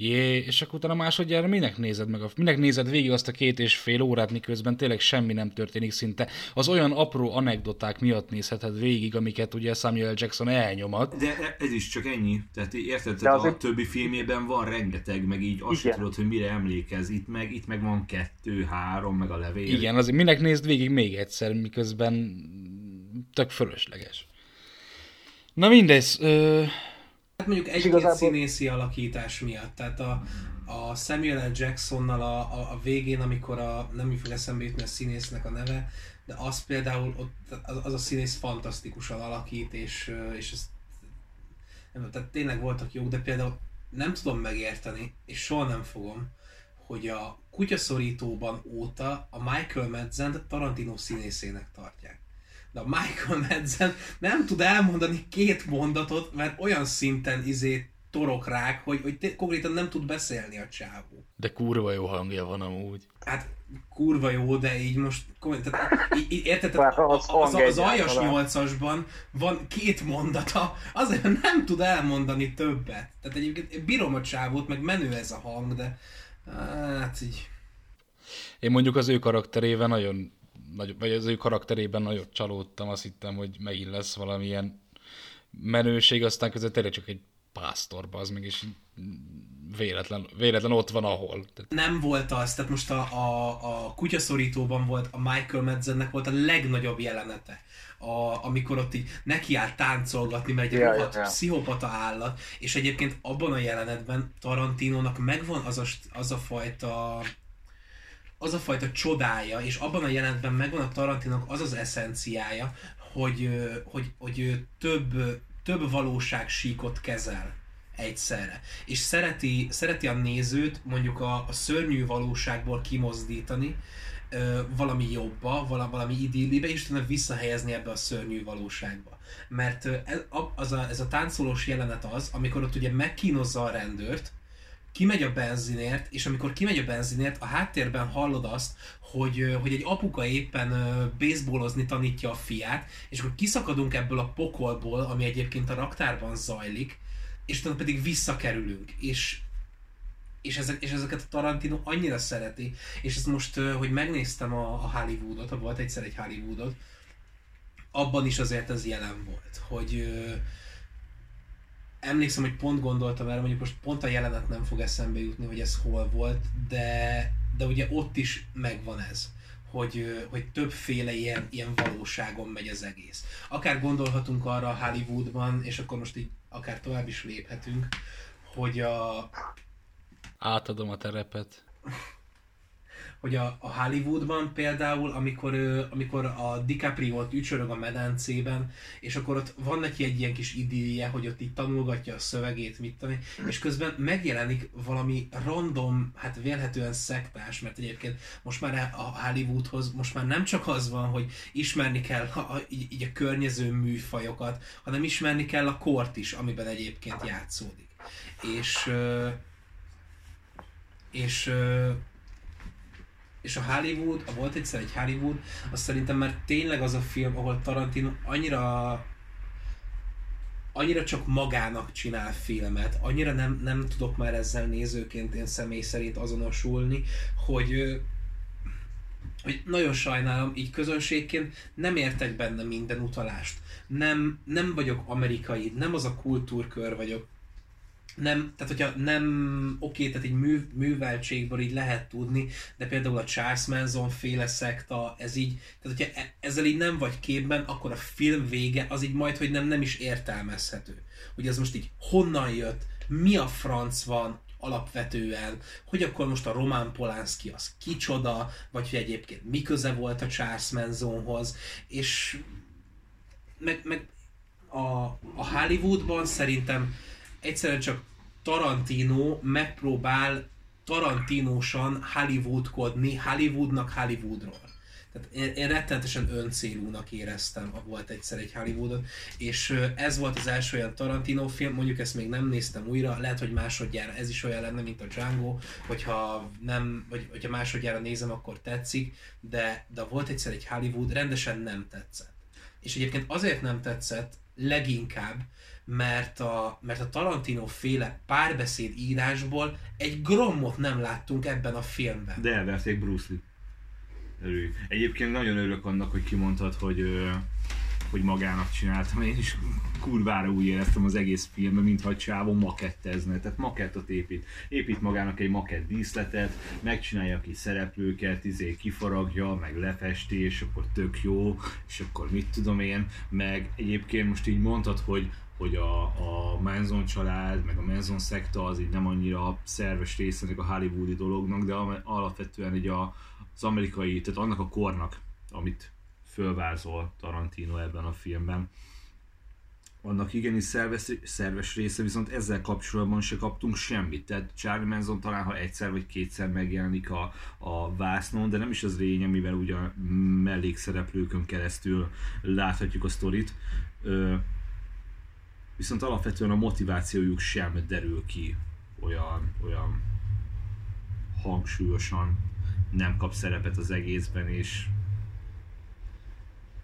jé, és akkor utána másodjára minek nézed meg, a, minek nézed végig azt a két és fél órát, miközben tényleg semmi nem történik szinte. Az olyan apró anekdoták miatt nézheted végig, amiket ugye Samuel Jackson elnyomat. De ez is csak ennyi. Tehát érted, De azért... a többi filmében van rengeteg, meg így azt sem tudod, hogy mire emlékez. Itt meg, itt meg van kettő, három, meg a levél. Igen, azért minek nézd végig még egyszer, miközben tök fölösleges. Na mindegy, ö Hát mondjuk egy igazából... színészi alakítás miatt, tehát a, a Samuel L. Jacksonnal a, a, a végén, amikor a, nem fog eszembe jutni a színésznek a neve, de az például, ott, az, az a színész fantasztikusan alakít, és, és ez, nem, tehát tényleg voltak jók, de például nem tudom megérteni, és soha nem fogom, hogy a kutyaszorítóban óta a Michael Madsen Tarantino színészének tartják de a Michael Madsen nem tud elmondani két mondatot, mert olyan szinten izé torok rák, hogy, hogy konkrétan nem tud beszélni a csávó. De kurva jó hangja van amúgy. Hát kurva jó, de így most, tehát, így, így, érted, tehát az, az, az, az aljas nyolcasban van két mondata, azért nem tud elmondani többet. Tehát egyébként bírom a csávót, meg menő ez a hang, de hát így... Én mondjuk az ő karakterében nagyon, nagy, vagy az ő karakterében nagyon csalódtam, azt hittem, hogy megint lesz valamilyen menőség, aztán között tényleg csak egy pásztorba, az meg is véletlen, véletlen ott van ahol. Nem volt az, tehát most a, a, a kutyaszorítóban volt, a Michael Madsennek volt a legnagyobb jelenete. A, amikor ott így nekiáll táncolgatni, mert egy yeah, rohadt yeah. pszichopata állat, és egyébként abban a jelenetben Tarantinónak megvan az a, az a fajta az a fajta csodája, és abban a jelenetben megvan a Tarantinónak az az eszenciája, hogy, hogy, hogy több, több valóságsíkot kezel egyszerre. És szereti, szereti a nézőt mondjuk a, a szörnyű valóságból kimozdítani, ö, valami jobba, valami idillibe, és utána visszahelyezni ebbe a szörnyű valóságba. Mert ez, az a, ez a táncolós jelenet az, amikor ott ugye megkínozza a rendőrt, kimegy a benzinért, és amikor kimegy a benzinért, a háttérben hallod azt, hogy, hogy egy apuka éppen baseballozni tanítja a fiát, és akkor kiszakadunk ebből a pokolból, ami egyébként a raktárban zajlik, és utána pedig visszakerülünk, és és, ezek, és ezeket a Tarantino annyira szereti, és ezt most, hogy megnéztem a, a Hollywoodot, volt egyszer egy Hollywoodot, abban is azért ez jelen volt, hogy emlékszem, hogy pont gondoltam erre, mondjuk most pont a jelenet nem fog eszembe jutni, hogy ez hol volt, de, de ugye ott is megvan ez, hogy, hogy többféle ilyen, ilyen valóságon megy az egész. Akár gondolhatunk arra Hollywoodban, és akkor most így akár tovább is léphetünk, hogy a... Átadom a terepet hogy a, a Hollywoodban például, amikor, amikor a DiCaprio ücsörög a medencében, és akkor ott van neki egy ilyen kis idillje, hogy ott így tanulgatja a szövegét, mit tanul, és közben megjelenik valami random, hát vélhetően szektás, mert egyébként most már a Hollywoodhoz most már nem csak az van, hogy ismerni kell a, a, így a környező műfajokat, hanem ismerni kell a kort is, amiben egyébként játszódik. És és és a Hollywood, a volt egyszer egy Hollywood, az szerintem már tényleg az a film, ahol Tarantino annyira annyira csak magának csinál filmet, annyira nem, nem tudok már ezzel nézőként én személy szerint azonosulni, hogy hogy nagyon sajnálom, így közönségként nem értek benne minden utalást. Nem, nem vagyok amerikai, nem az a kultúrkör vagyok, nem, tehát hogyha nem oké, tehát egy mű, műveltségből így lehet tudni, de például a Charles Manson féle szekta, ez így, tehát hogyha e, ezzel így nem vagy képben, akkor a film vége az így majd, hogy nem, nem is értelmezhető. Hogy ez most így honnan jött, mi a franc van, alapvetően, hogy akkor most a Roman Polanski az kicsoda, vagy hogy egyébként mi köze volt a Charles Mansonhoz, és meg, meg a, a Hollywoodban szerintem egyszerűen csak Tarantino megpróbál Tarantinósan Hollywoodkodni, Hollywoodnak Hollywoodról. Tehát én, én rettenetesen öncélúnak éreztem, a volt egyszer egy Hollywoodot, és ez volt az első olyan Tarantino film, mondjuk ezt még nem néztem újra, lehet, hogy másodjára ez is olyan lenne, mint a Django, hogyha nem, vagy hogyha másodjára nézem, akkor tetszik, de, de volt egyszer egy Hollywood, rendesen nem tetszett. És egyébként azért nem tetszett leginkább, mert a, mert a Tarantino féle párbeszéd írásból egy grommot nem láttunk ebben a filmben. De elverték Bruce Lee. Örülj. Egyébként nagyon örülök annak, hogy kimondtad, hogy, hogy magának csináltam. Én is kurvára úgy éreztem az egész filmben, mintha csávó makettezne. Tehát makettot épít. Épít magának egy makett díszletet, megcsinálja ki szereplőket, izé kifaragja, meg lefesti, és akkor tök jó, és akkor mit tudom én. Meg egyébként most így mondtad, hogy hogy a, a Manson család, meg a Manson szekta az így nem annyira szerves része a hollywoodi dolognak, de alapvetően így a, az amerikai, tehát annak a kornak, amit fölvázol Tarantino ebben a filmben, annak igenis szerves, szerves része, viszont ezzel kapcsolatban se kaptunk semmit. Tehát Charlie Manson talán, ha egyszer vagy kétszer megjelenik a, a vásznon, de nem is az lényeg, mivel ugye mellékszereplőkön keresztül láthatjuk a sztorit. Ö, viszont alapvetően a motivációjuk sem derül ki olyan, olyan hangsúlyosan. nem kap szerepet az egészben, és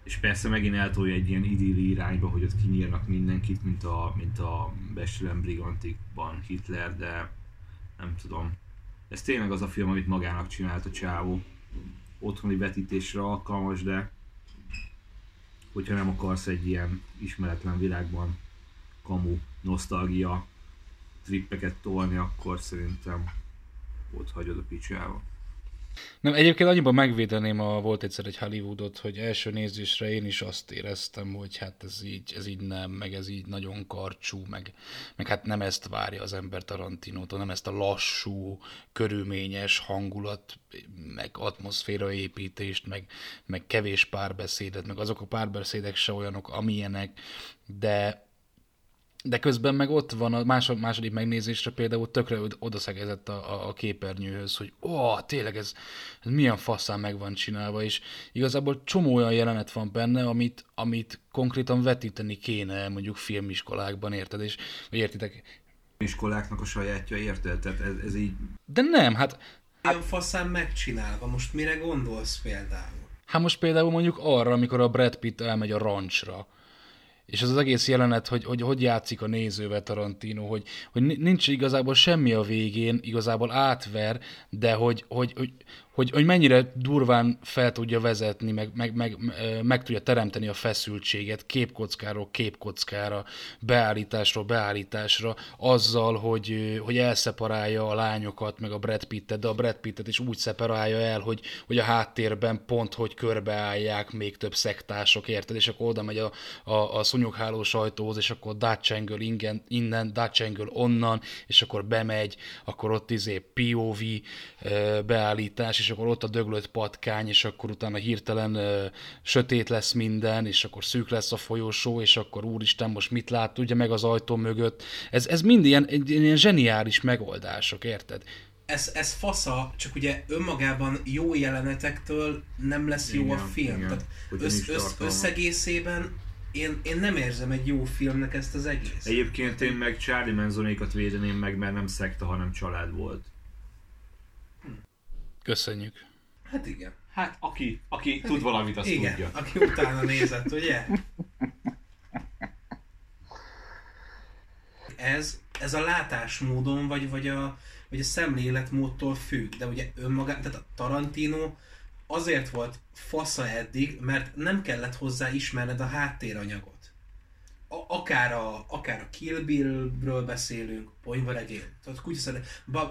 és persze megint eltolja egy ilyen idilli irányba, hogy ott kinyírnak mindenkit, mint a, mint a Bestelen Brigantikban Hitler, de nem tudom. Ez tényleg az a film, amit magának csinált a csávó. Otthoni vetítésre alkalmas, de hogyha nem akarsz egy ilyen ismeretlen világban kamu, nosztalgia trippeket tolni, akkor szerintem ott hagyod a picsába. Nem, egyébként annyiban megvédeném a Volt egyszer egy Hollywoodot, hogy első nézésre én is azt éreztem, hogy hát ez így, ez így nem, meg ez így nagyon karcsú, meg, meg hát nem ezt várja az ember Tarantinótól, nem ezt a lassú, körülményes hangulat, meg atmoszféraépítést, meg, meg kevés párbeszédet, meg azok a párbeszédek se olyanok, amilyenek, de de közben meg ott van a másod, második megnézésre például tökre odaszegezett a, a, a képernyőhöz, hogy ó, tényleg ez, ez milyen faszán meg van csinálva, és igazából csomó olyan jelenet van benne, amit, amit konkrétan vetíteni kéne mondjuk filmiskolákban, érted? És, vagy értitek? Iskoláknak a sajátja, érted? Tehát ez, ez így... De nem, hát... Milyen faszán megcsinálva, most mire gondolsz például? Hát most például mondjuk arra, amikor a Brad Pitt elmegy a rancsra, és az az egész jelenet, hogy, hogy hogy játszik a nézővel Tarantino, hogy, hogy nincs igazából semmi a végén, igazából átver, de hogy, hogy, hogy, hogy, hogy mennyire durván fel tudja vezetni, meg, meg, meg, meg tudja teremteni a feszültséget képkockáról képkockára, beállításról beállításra, azzal, hogy, hogy elszeparálja a lányokat, meg a Brad Pittet, de a Brad Pittet is úgy szeparálja el, hogy, hogy a háttérben pont, hogy körbeállják még több szektások, érted? És akkor oda megy a, a, a szúnyogháló sajtóhoz, és akkor Angle innen, Angle onnan, és akkor bemegy, akkor ott izé POV beállítás, és akkor ott a döglött patkány, és akkor utána hirtelen ö, sötét lesz minden, és akkor szűk lesz a folyosó, és akkor úristen, most mit lát, tudja meg az ajtó mögött. Ez, ez mind ilyen, ilyen zseniális megoldások, érted? Ez, ez fasza, csak ugye önmagában jó jelenetektől nem lesz jó igen, a film. Igen, Tehát össz, össz, összegészében én, én nem érzem egy jó filmnek ezt az egész. Egyébként én meg Charlie Manzonékat védeném meg, mert nem szekta, hanem család volt. Köszönjük. Hát igen. Hát aki, aki hát tud valamit, azt igen, tudja. aki utána nézett, ugye? Ez, ez a látásmódon, vagy, vagy, a, vagy a szemléletmódtól függ, de ugye önmagán, tehát a Tarantino azért volt fasza eddig, mert nem kellett hozzá ismerned a háttéranyagot. A, akár, a, akár a Kill Bill-ről beszélünk, Ponyvaregél, tehát kutya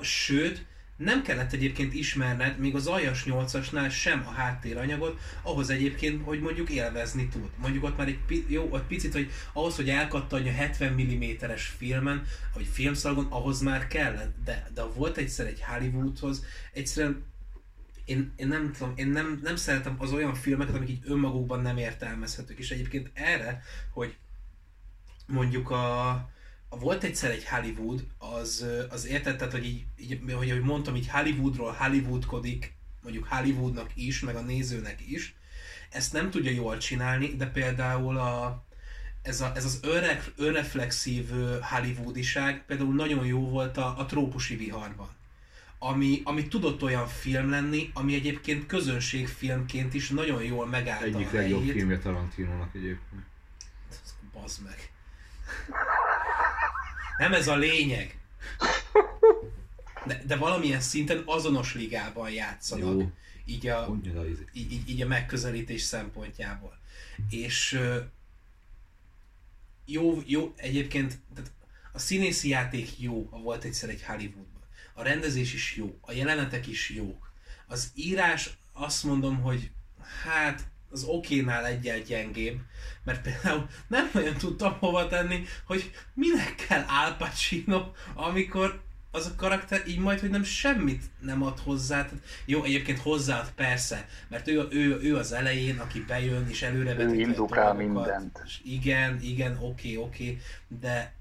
sőt, nem kellett egyébként ismerned még az aljas 8-asnál sem a háttéranyagot, ahhoz egyébként, hogy mondjuk élvezni tud. Mondjuk ott már egy jó, ott picit, hogy ahhoz, hogy elkattanj a 70 mm-es filmen, vagy filmszalagon, ahhoz már kellett. De, de volt egyszer egy Hollywoodhoz, egyszerűen én, én nem tudom, én nem, nem szeretem az olyan filmeket, amik így önmagukban nem értelmezhetők. És egyébként erre, hogy mondjuk a, volt egyszer egy Hollywood, az, az értetted, hogy így, így hogy, hogy mondtam, így Hollywoodról Hollywoodkodik, mondjuk Hollywoodnak is, meg a nézőnek is. Ezt nem tudja jól csinálni, de például a, ez, a, ez az önref, önreflexív Hollywoodiság például nagyon jó volt a, a trópusi viharban. Ami, ami tudott olyan film lenni, ami egyébként közönségfilmként is nagyon jól megállta Egyik legjobb filmje Tarantinónak egyébként. Bazd meg. Nem ez a lényeg. De, de valamilyen szinten azonos ligában játszanak. Jó. Így a, így, így, így a megközelítés szempontjából. És jó, jó, egyébként tehát a színészi játék jó, a volt egyszer egy Hollywoodban. A rendezés is jó, a jelenetek is jók. Az írás azt mondom, hogy hát az okénál egyel gyengébb, mert például nem nagyon tudtam hova tenni, hogy minek kell Al Pacino, amikor az a karakter így majd, hogy nem semmit nem ad hozzá. Tehát, jó, egyébként hozzáad persze, mert ő, ő, ő az elején, aki bejön és előre Ő indukál mindent. És igen, igen, oké, oké, de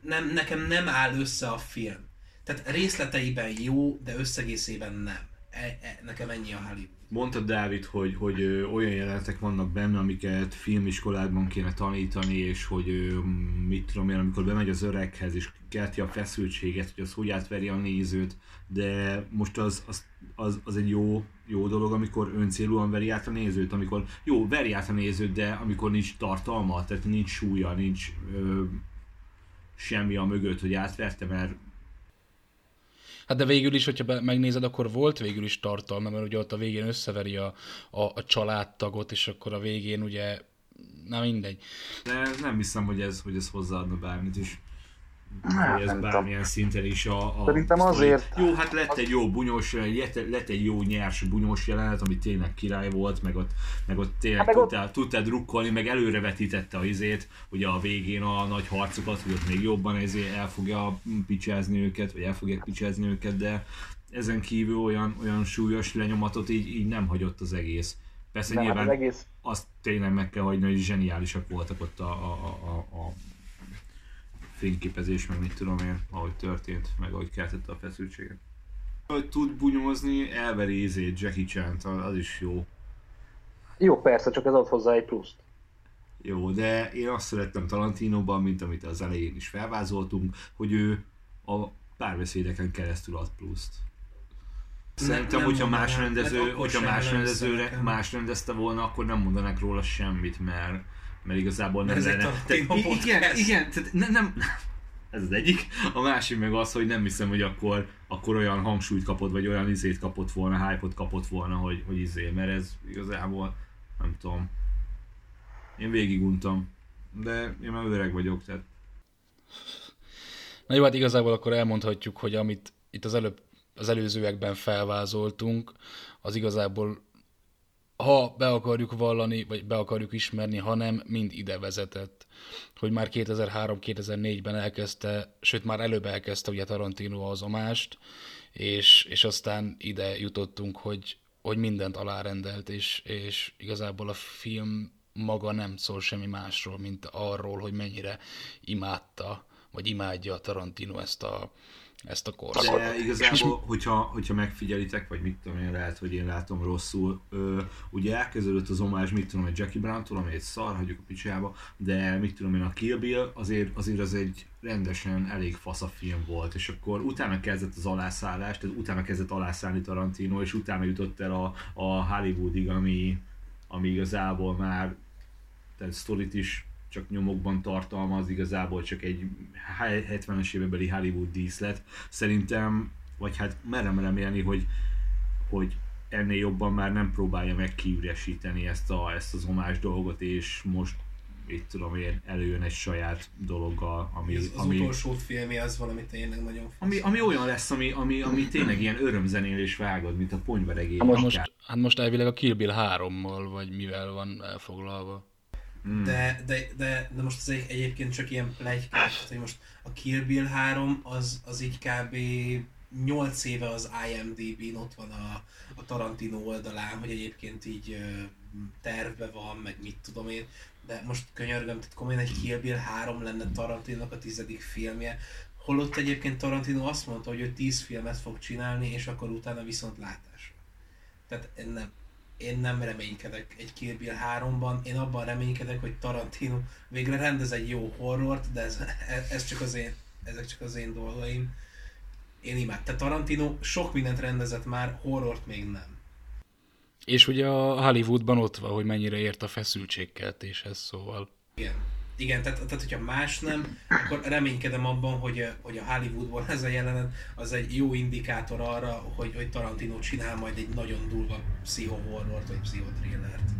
nem, nekem nem áll össze a film. Tehát részleteiben jó, de összegészében nem. E, e, nekem ennyi a Hollywood. Mondta Dávid, hogy, hogy olyan jelenetek vannak benne, amiket filmiskolában kéne tanítani, és hogy ö, mit tudom én, amikor bemegy az öreghez, és kelti a feszültséget, hogy az hogy átveri a nézőt, de most az, az az, az egy jó, jó dolog, amikor öncélúan veri át a nézőt, amikor jó, veri át a nézőt, de amikor nincs tartalma, tehát nincs súlya, nincs ö, semmi a mögött, hogy átverte, mert Hát de végül is, hogyha megnézed, akkor volt végül is tartalma, mert ugye ott a végén összeveri a, a, a családtagot, és akkor a végén ugye, na mindegy. De nem hiszem, hogy ez, hogy ez hozzáadna bármit is. Hát, hogy ez bármilyen szinten is a, a Szerintem sztori. azért- Jó, hát lett egy jó bunyós, lett, egy jó nyers bunyós jelenet, ami tényleg király volt, meg ott, meg ott tényleg Hát meg ott- tudtál, tudtál drukkolni, meg előrevetítette a izét, ugye a végén a nagy harcokat, hogy ott még jobban ezért el fogja picsázni őket, vagy el fogják picsázni őket, de ezen kívül olyan, olyan súlyos lenyomatot így, így nem hagyott az egész. Persze Nem, hát nyilván az egész, azt tényleg meg kell hagyni, hogy zseniálisak voltak ott a, a, a, a fényképezés, meg mit tudom én, ahogy történt, meg ahogy keltette a feszültséget. Hogy tud bunyózni, elveri ízét Jackie chan az is jó. jó persze, csak ez ad hozzá egy pluszt. Jó, de én azt szerettem Tarantinóban, mint amit az elején is felvázoltunk, hogy ő a párbeszédeken keresztül ad pluszt. Szerintem, nem hogyha más rendező, akkor hogyha más rendezőre, más rendezte volna, akkor nem mondanak róla semmit, mert, mert igazából nem Ez egy lenne. I- igen, igen, tehát nem, nem, ez az egyik. A másik meg az, hogy nem hiszem, hogy akkor, akkor olyan hangsúlyt kapott, vagy olyan izét kapott volna, hype-ot kapott volna, hogy, hogy izé, mert ez igazából, nem tudom. Én végiguntam. De én már öreg vagyok, tehát Na jó, hát igazából akkor elmondhatjuk, hogy amit itt az előbb, az előzőekben felvázoltunk, az igazából ha be akarjuk vallani, vagy be akarjuk ismerni, hanem mind ide vezetett. Hogy már 2003-2004-ben elkezdte, sőt már előbb elkezdte ugye Tarantino az omást, és, és aztán ide jutottunk, hogy, hogy mindent alárendelt, és, és igazából a film maga nem szól semmi másról, mint arról, hogy mennyire imádta, vagy imádja a Tarantino ezt a, ezt a korszakot. De igazából, hogyha, hogyha megfigyelitek, vagy mit tudom én, lehet, hogy én látom rosszul, ö, ugye elkezdődött az omázs, mit tudom, egy Jackie Brown-tól, ami egy szar, hagyjuk a picsába, de mit tudom én, a Kill Bill azért, azért az egy rendesen elég fasz a film volt, és akkor utána kezdett az alászállás, tehát utána kezdett alászállni Tarantino, és utána jutott el a, a Hollywoodig, ami, ami igazából már tehát sztorit is csak nyomokban tartalmaz, igazából csak egy 70-es évekbeli Hollywood díszlet. Szerintem, vagy hát merem remélni, hogy, hogy ennél jobban már nem próbálja meg kiüresíteni ezt, a, ezt az omás dolgot, és most itt tudom én, előjön egy saját dologgal, ami, Az, az ami, utolsó filmje az valami tényleg nagyon fasz. ami, ami olyan lesz, ami, ami, ami tényleg ilyen örömzenélés vágod, mint a ponyveregény. Hát most, hát most elvileg a Kill Bill 3-mal, vagy mivel van elfoglalva. Mm. De, de, de, de most ez egy, egyébként csak ilyen plegykák, hogy most a Kill Bill 3 az, az így kb. 8 éve az IMDb-n ott van a, a Tarantino oldalán, hogy egyébként így ö, tervbe van, meg mit tudom én, de most könyörgöm, tehát komolyan egy Kill Bill 3 lenne Tarantinónak a tizedik filmje, holott egyébként Tarantino azt mondta, hogy ő 10 filmet fog csinálni, és akkor utána viszont látásra. Tehát nem, én nem reménykedek egy Kill Bill 3-ban, én abban reménykedek, hogy Tarantino végre rendez egy jó horrort, de ez, ez csak az én, ezek csak az én dolgaim. Én imád. Tehát Tarantino sok mindent rendezett már, horrort még nem. És ugye a Hollywoodban ott van, hogy mennyire ért a feszültségkeltéshez, szóval. Igen. Igen, tehát, tehát hogyha más nem, akkor reménykedem abban, hogy, hogy a Hollywoodból ez a jelenet az egy jó indikátor arra, hogy, hogy Tarantino csinál majd egy nagyon durva pszichohorrort vagy pszichotrillert.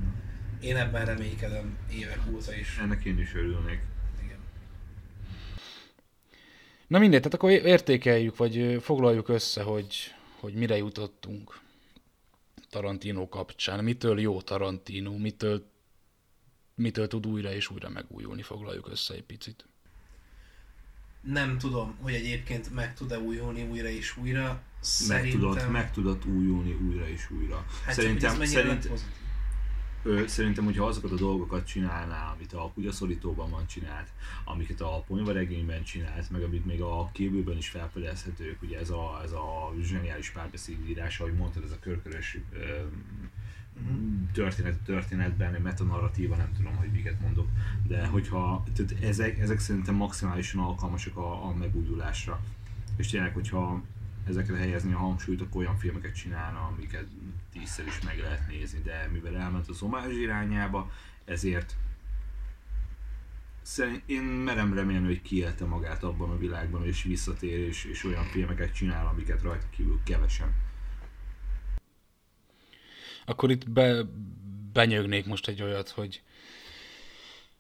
Én ebben reménykedem évek óta is. Ennek én is örülnék. Igen. Na mindegy, tehát akkor értékeljük, vagy foglaljuk össze, hogy, hogy mire jutottunk Tarantino kapcsán. Mitől jó Tarantino, mitől, mitől tud újra és újra megújulni, foglaljuk össze egy picit. Nem tudom, hogy egyébként meg tud-e újulni újra és újra. Meg Szerintem... tudott, meg tudott újulni újra és újra. Hát szerintem, csak, hogy ez mennyire szerint, ö, szerintem, hogyha azokat a dolgokat csinálná, amit a kutyaszorítóban van csinált, amiket a ponyvaregényben csinált, meg amit még a kívülben is felfedezhetők, ugye ez a, ez a zseniális párbeszédírás, ahogy mondtad, ez a körkörös ö, történet történetben, metanarratíva, nem tudom, hogy miket mondok, de hogyha, tehát ezek, ezek szerintem maximálisan alkalmasak a, a megújulásra. És tényleg, hogyha ezekre helyezni a hangsúlyt, akkor olyan filmeket csinálna, amiket tízszer is meg lehet nézni, de mivel elment az omázs irányába, ezért szerint én merem remélni, hogy kiélte magát abban a világban, és visszatér, és, és olyan filmeket csinál, amiket rajta kívül kevesen. Akkor itt be, benyögnék most egy olyat, hogy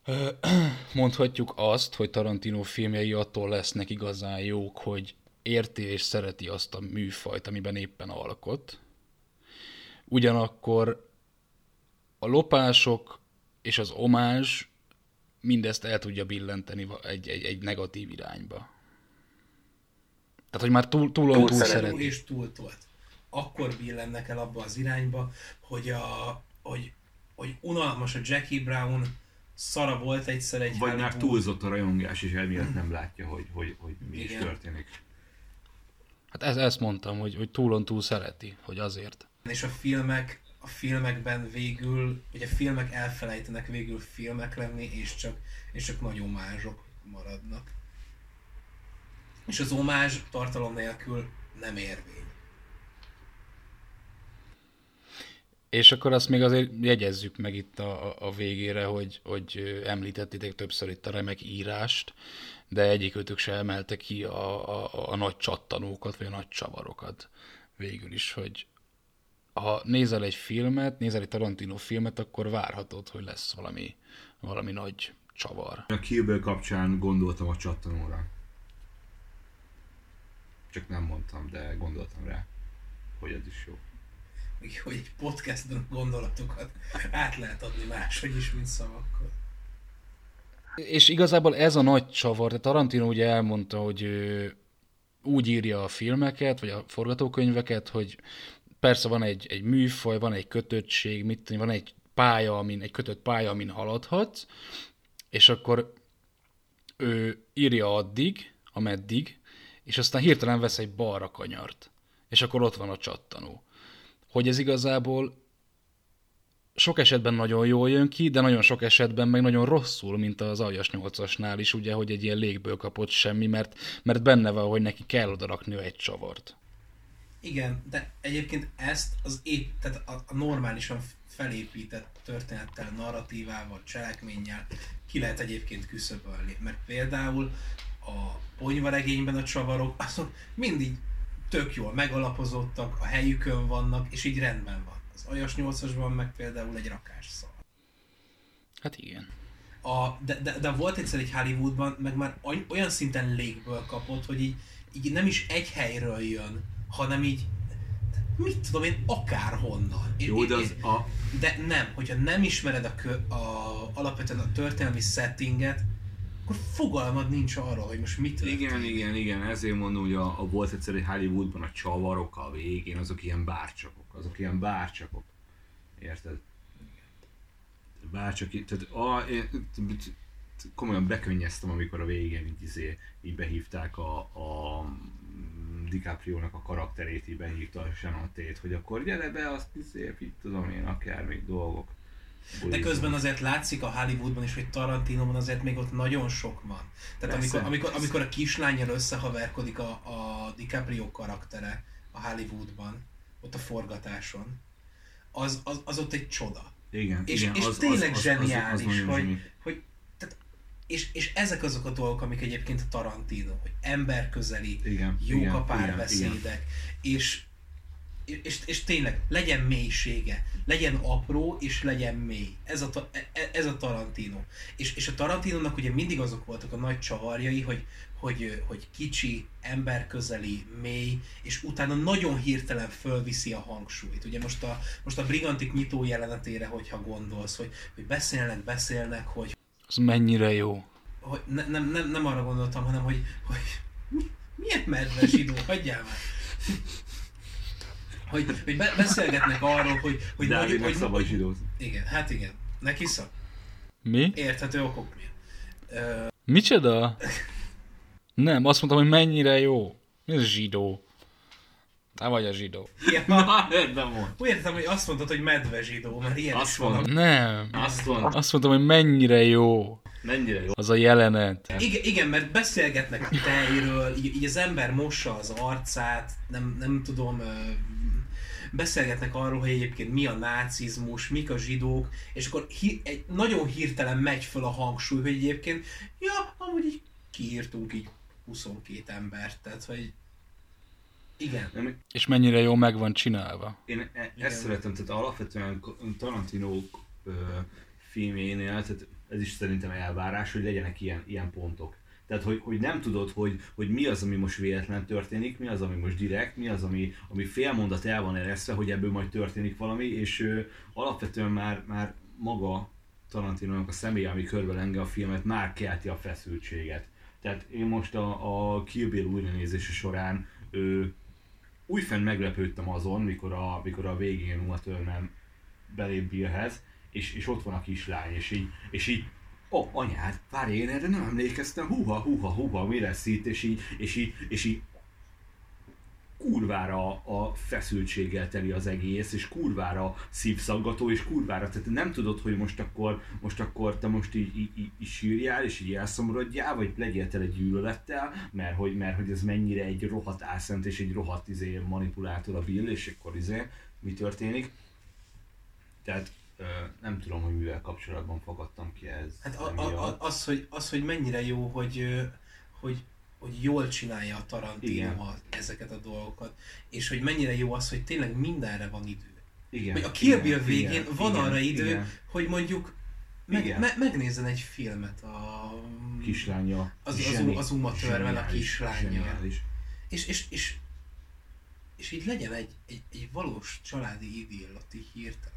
mondhatjuk azt, hogy Tarantino filmjei attól lesznek igazán jók, hogy érti és szereti azt a műfajt, amiben éppen alkot. Ugyanakkor a lopások és az omázs mindezt el tudja billenteni egy, egy, egy negatív irányba. Tehát, hogy már túl, túl, túl, túl szereti. Túl szereti. Akkor billennek el abba az irányba, hogy a, hogy, hogy unalmas a Jackie Brown, szara volt egyszer egy Vagy már túlzott a rajongás, és emiatt nem látja, hogy, hogy, hogy mi is Igen. történik. Hát ez, ezt mondtam, hogy, hogy túlon túl szereti, hogy azért. és a filmek a filmekben végül, hogy a filmek elfelejtenek végül filmek lenni, és csak, és csak nagy omázsok maradnak. És az omázs tartalom nélkül nem érvény. És akkor azt még azért jegyezzük meg itt a, a- végére, hogy, hogy említettétek többször itt a remek írást, de egyikőtök se emelte ki a, a, a nagy csattanókat, vagy a nagy csavarokat végül is, hogy ha nézel egy filmet, nézel egy Tarantino filmet, akkor várhatod, hogy lesz valami, valami nagy csavar. A Kill kapcsán gondoltam a csattanóra. Csak nem mondtam, de gondoltam rá, hogy ez is jó. Hogy egy podcastben gondolatokat át lehet adni máshogy is, mint szavakkal. És igazából ez a nagy csavar, tehát Tarantino ugye elmondta, hogy ő úgy írja a filmeket, vagy a forgatókönyveket, hogy persze van egy, egy műfaj, van egy kötöttség, mit van egy pálya, amin, egy kötött pálya, amin haladhatsz, és akkor ő írja addig, ameddig, és aztán hirtelen vesz egy balra kanyart, és akkor ott van a csattanó. Hogy ez igazából sok esetben nagyon jól jön ki, de nagyon sok esetben meg nagyon rosszul, mint az aljas 8-asnál is, ugye, hogy egy ilyen légből kapott semmi, mert, mert benne van, hogy neki kell oda rakni egy csavart. Igen, de egyébként ezt az épp, tehát a, a normálisan felépített történettel, narratívával, cselekménnyel ki lehet egyébként küszöbölni. Mert például a ponyvaregényben a csavarok, azok mindig tök jól megalapozottak, a helyükön vannak, és így rendben van. Az Ajas 8-asban meg például egy rakás szar. Hát igen. A, de, de, de, volt egyszer egy Hollywoodban, meg már oly- olyan szinten légből kapott, hogy így, így nem is egy helyről jön, hanem így, mit tudom én, akárhonnan. Én- Jó, de az én- a, de nem, hogyha nem ismered a, kö, a alapvetően a történelmi settinget, akkor fogalmad nincs arról, hogy most mit igen, történik. igen, igen, ezért mondom, hogy a, a volt egyszer egy Hollywoodban a csavarok a végén, azok ilyen bárcsakok, azok ilyen bárcsakok. Érted? Bárcsaki, tehát a, én, komolyan bekönnyeztem, amikor a végén így, izé, így behívták a, a DiCaprio-nak a karakterét, így behívta a Shannon Tate, hogy akkor gyere be, azt izé, így tudom én, akár még dolgok. De közben azért látszik a Hollywoodban is, hogy Tarantinóban azért még ott nagyon sok van. Tehát Persze, amikor, amikor, amikor a kislányjal összehaverkodik a, a DiCaprio karaktere a Hollywoodban, ott a forgatáson, az, az, az ott egy csoda. Igen, És, igen, és az, tényleg az, az, zseniális, az, az, nagyon hogy, zseni. hogy tehát, és, és ezek azok a dolgok, amik egyébként a Tarantino, hogy emberközeli, Igen, jók igen, a igen, párbeszédek, és, és, és tényleg legyen mélysége, legyen apró, és legyen mély. Ez a, ta- e- ez a Tarantino. És, és a Tarantinónak ugye mindig azok voltak a nagy csavarjai, hogy, hogy, hogy kicsi, emberközeli, mély, és utána nagyon hirtelen fölviszi a hangsúlyt. Ugye most a, most a Brigantik nyitó jelenetére, hogyha gondolsz, hogy, hogy beszélnek, beszélnek, hogy, Az mennyire jó. hogy ne, nem, nem, nem arra gondoltam, hanem hogy, hogy mi, milyen medve zsidó, hagyjál már. Hogy, hogy be, beszélgetnek arról, hogy, hogy Dávidnak hogy, szabad zsidózni. igen, hát igen. Neki szab. Mi? Érthető okok miatt. Ö, Micsoda? Nem, azt mondtam, hogy mennyire jó. Mi ez zsidó? Te vagy a zsidó. ilyen, Na, nem mond. úgy értem, hogy azt mondtad, hogy medve zsidó, mert ilyen Azt is van. mondom. Nem. Azt mondom. Azt mondtam, hogy mennyire jó. Mennyire jó. Az a jelenet. Igen, igen, mert beszélgetnek a tejről, így, így az ember mossa az arcát, nem, nem tudom, beszélgetnek arról, hogy egyébként mi a nácizmus, mik a zsidók, és akkor hi, egy, nagyon hirtelen megy föl a hangsúly, hogy egyébként, ja, amúgy így kiírtunk így 22 embert, tehát hogy igen. Nem, És mennyire jó meg van csinálva. Én e- Igen. ezt szeretem, tehát alapvetően Tarantino ö, filmjénél, tehát ez is szerintem elvárás, hogy legyenek ilyen, ilyen pontok. Tehát, hogy, hogy nem tudod, hogy, hogy mi az, ami most véletlen történik, mi az, ami most direkt, mi az, ami, ami fél mondat el van eresztve, hogy ebből majd történik valami, és ö, alapvetően már, már maga Tarantinónak a személy, ami körbe a filmet, már kelti a feszültséget. Tehát én most a, a Kill Bill újranézése során ö, újfent meglepődtem azon, mikor a, mikor a végén Uma Thurman belép Billhez, és, és ott van a kislány, és így, és így ó, oh, anyád, várj, én erre nem emlékeztem, húha, húha, húha, mi lesz itt, és így, és így, és így kurvára a feszültséggel teli az egész, és kurvára szívszaggató, és kurvára, tehát nem tudod, hogy most akkor, most akkor te most így, így, így, így sírjál, és így elszomorodjál, vagy legyél tele gyűlölettel, mert hogy, mert hogy ez mennyire egy rohadt álszent, és egy rohadt izé manipulátor a Bill, és akkor izé, mi történik. Tehát nem tudom, hogy mivel kapcsolatban fogadtam ki ez. Hát a, a, a, az, hogy, az, hogy mennyire jó, hogy, hogy, hogy jól csinálja a Tarantino a- ezeket a dolgokat, és hogy mennyire jó az, hogy tényleg mindenre van idő. igen, Hogy a Kill Bill végén igen, van igen, arra idő, igen. hogy mondjuk meg, Igen. me, megnézzen egy filmet a... kislánya. Az- az zseni- az Uma Thurman, a kislánya. zseniális. És, és, és, és így legyen egy, egy, egy valós családi idill ott így hirtelen.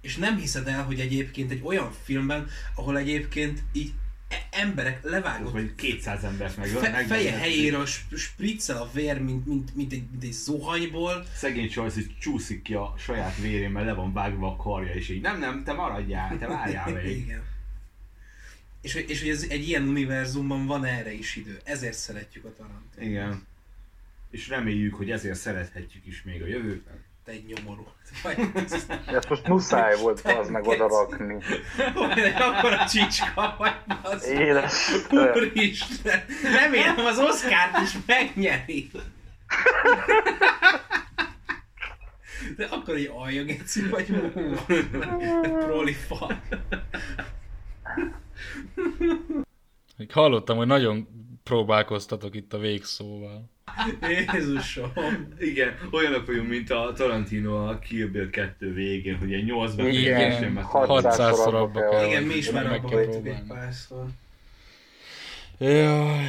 És nem hiszed el, hogy egyébként egy olyan filmben, ahol egyébként így e- emberek levágott vagy 200 embert meg, fe, meg feje helyéről sp- spriccel a vér, mint, mint, mint, egy, mint egy zuhanyból. Szegény így csúszik ki a saját vérén, mert le van vágva a karja, és így nem, nem, te maradjál, te várjál még. Igen. És, és hogy ez egy ilyen univerzumban van erre is idő. Ezért szeretjük a Tarantino. Igen. És reméljük, hogy ezért szerethetjük is még a jövőben. Egy nyomorú. Vagy, Ezt most muszáj volt az meg oda rakni. egy akkora csicska vagy az. Édes. Úristen! Remélem az Oscar-t is megnyeri. De akkor egy aljageci vagy prolifa. Még Hallottam, hogy nagyon próbálkoztatok itt a végszóval. Jézusom. Igen, olyanok vagyunk, mint a Tarantino a Kill Bill 2 végén, hogy egy 8 Igen, befejezésen meg hat- 600-szor 600-szor abba abba kell. kell. Igen, mi is már abba vagytuk egy párszor. Jaj.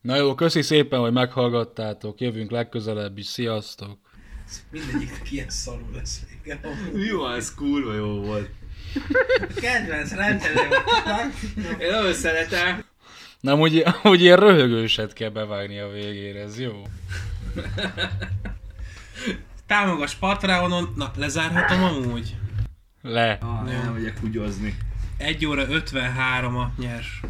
Na jó, köszi szépen, hogy meghallgattátok. Jövünk legközelebb is. Sziasztok! Mindegyiknek ilyen szarul lesz vége. Mi van, ez kurva jó volt. Kedvenc rendszerem. Én nagyon szeretem. Nem, úgy, úgy ilyen röhögőset kell bevágni a végére, ez jó? Támogass Patreonon. Na, lezárhatom amúgy? Le. Ah, nem megyek húgyozni. 1 óra 53 a nyers.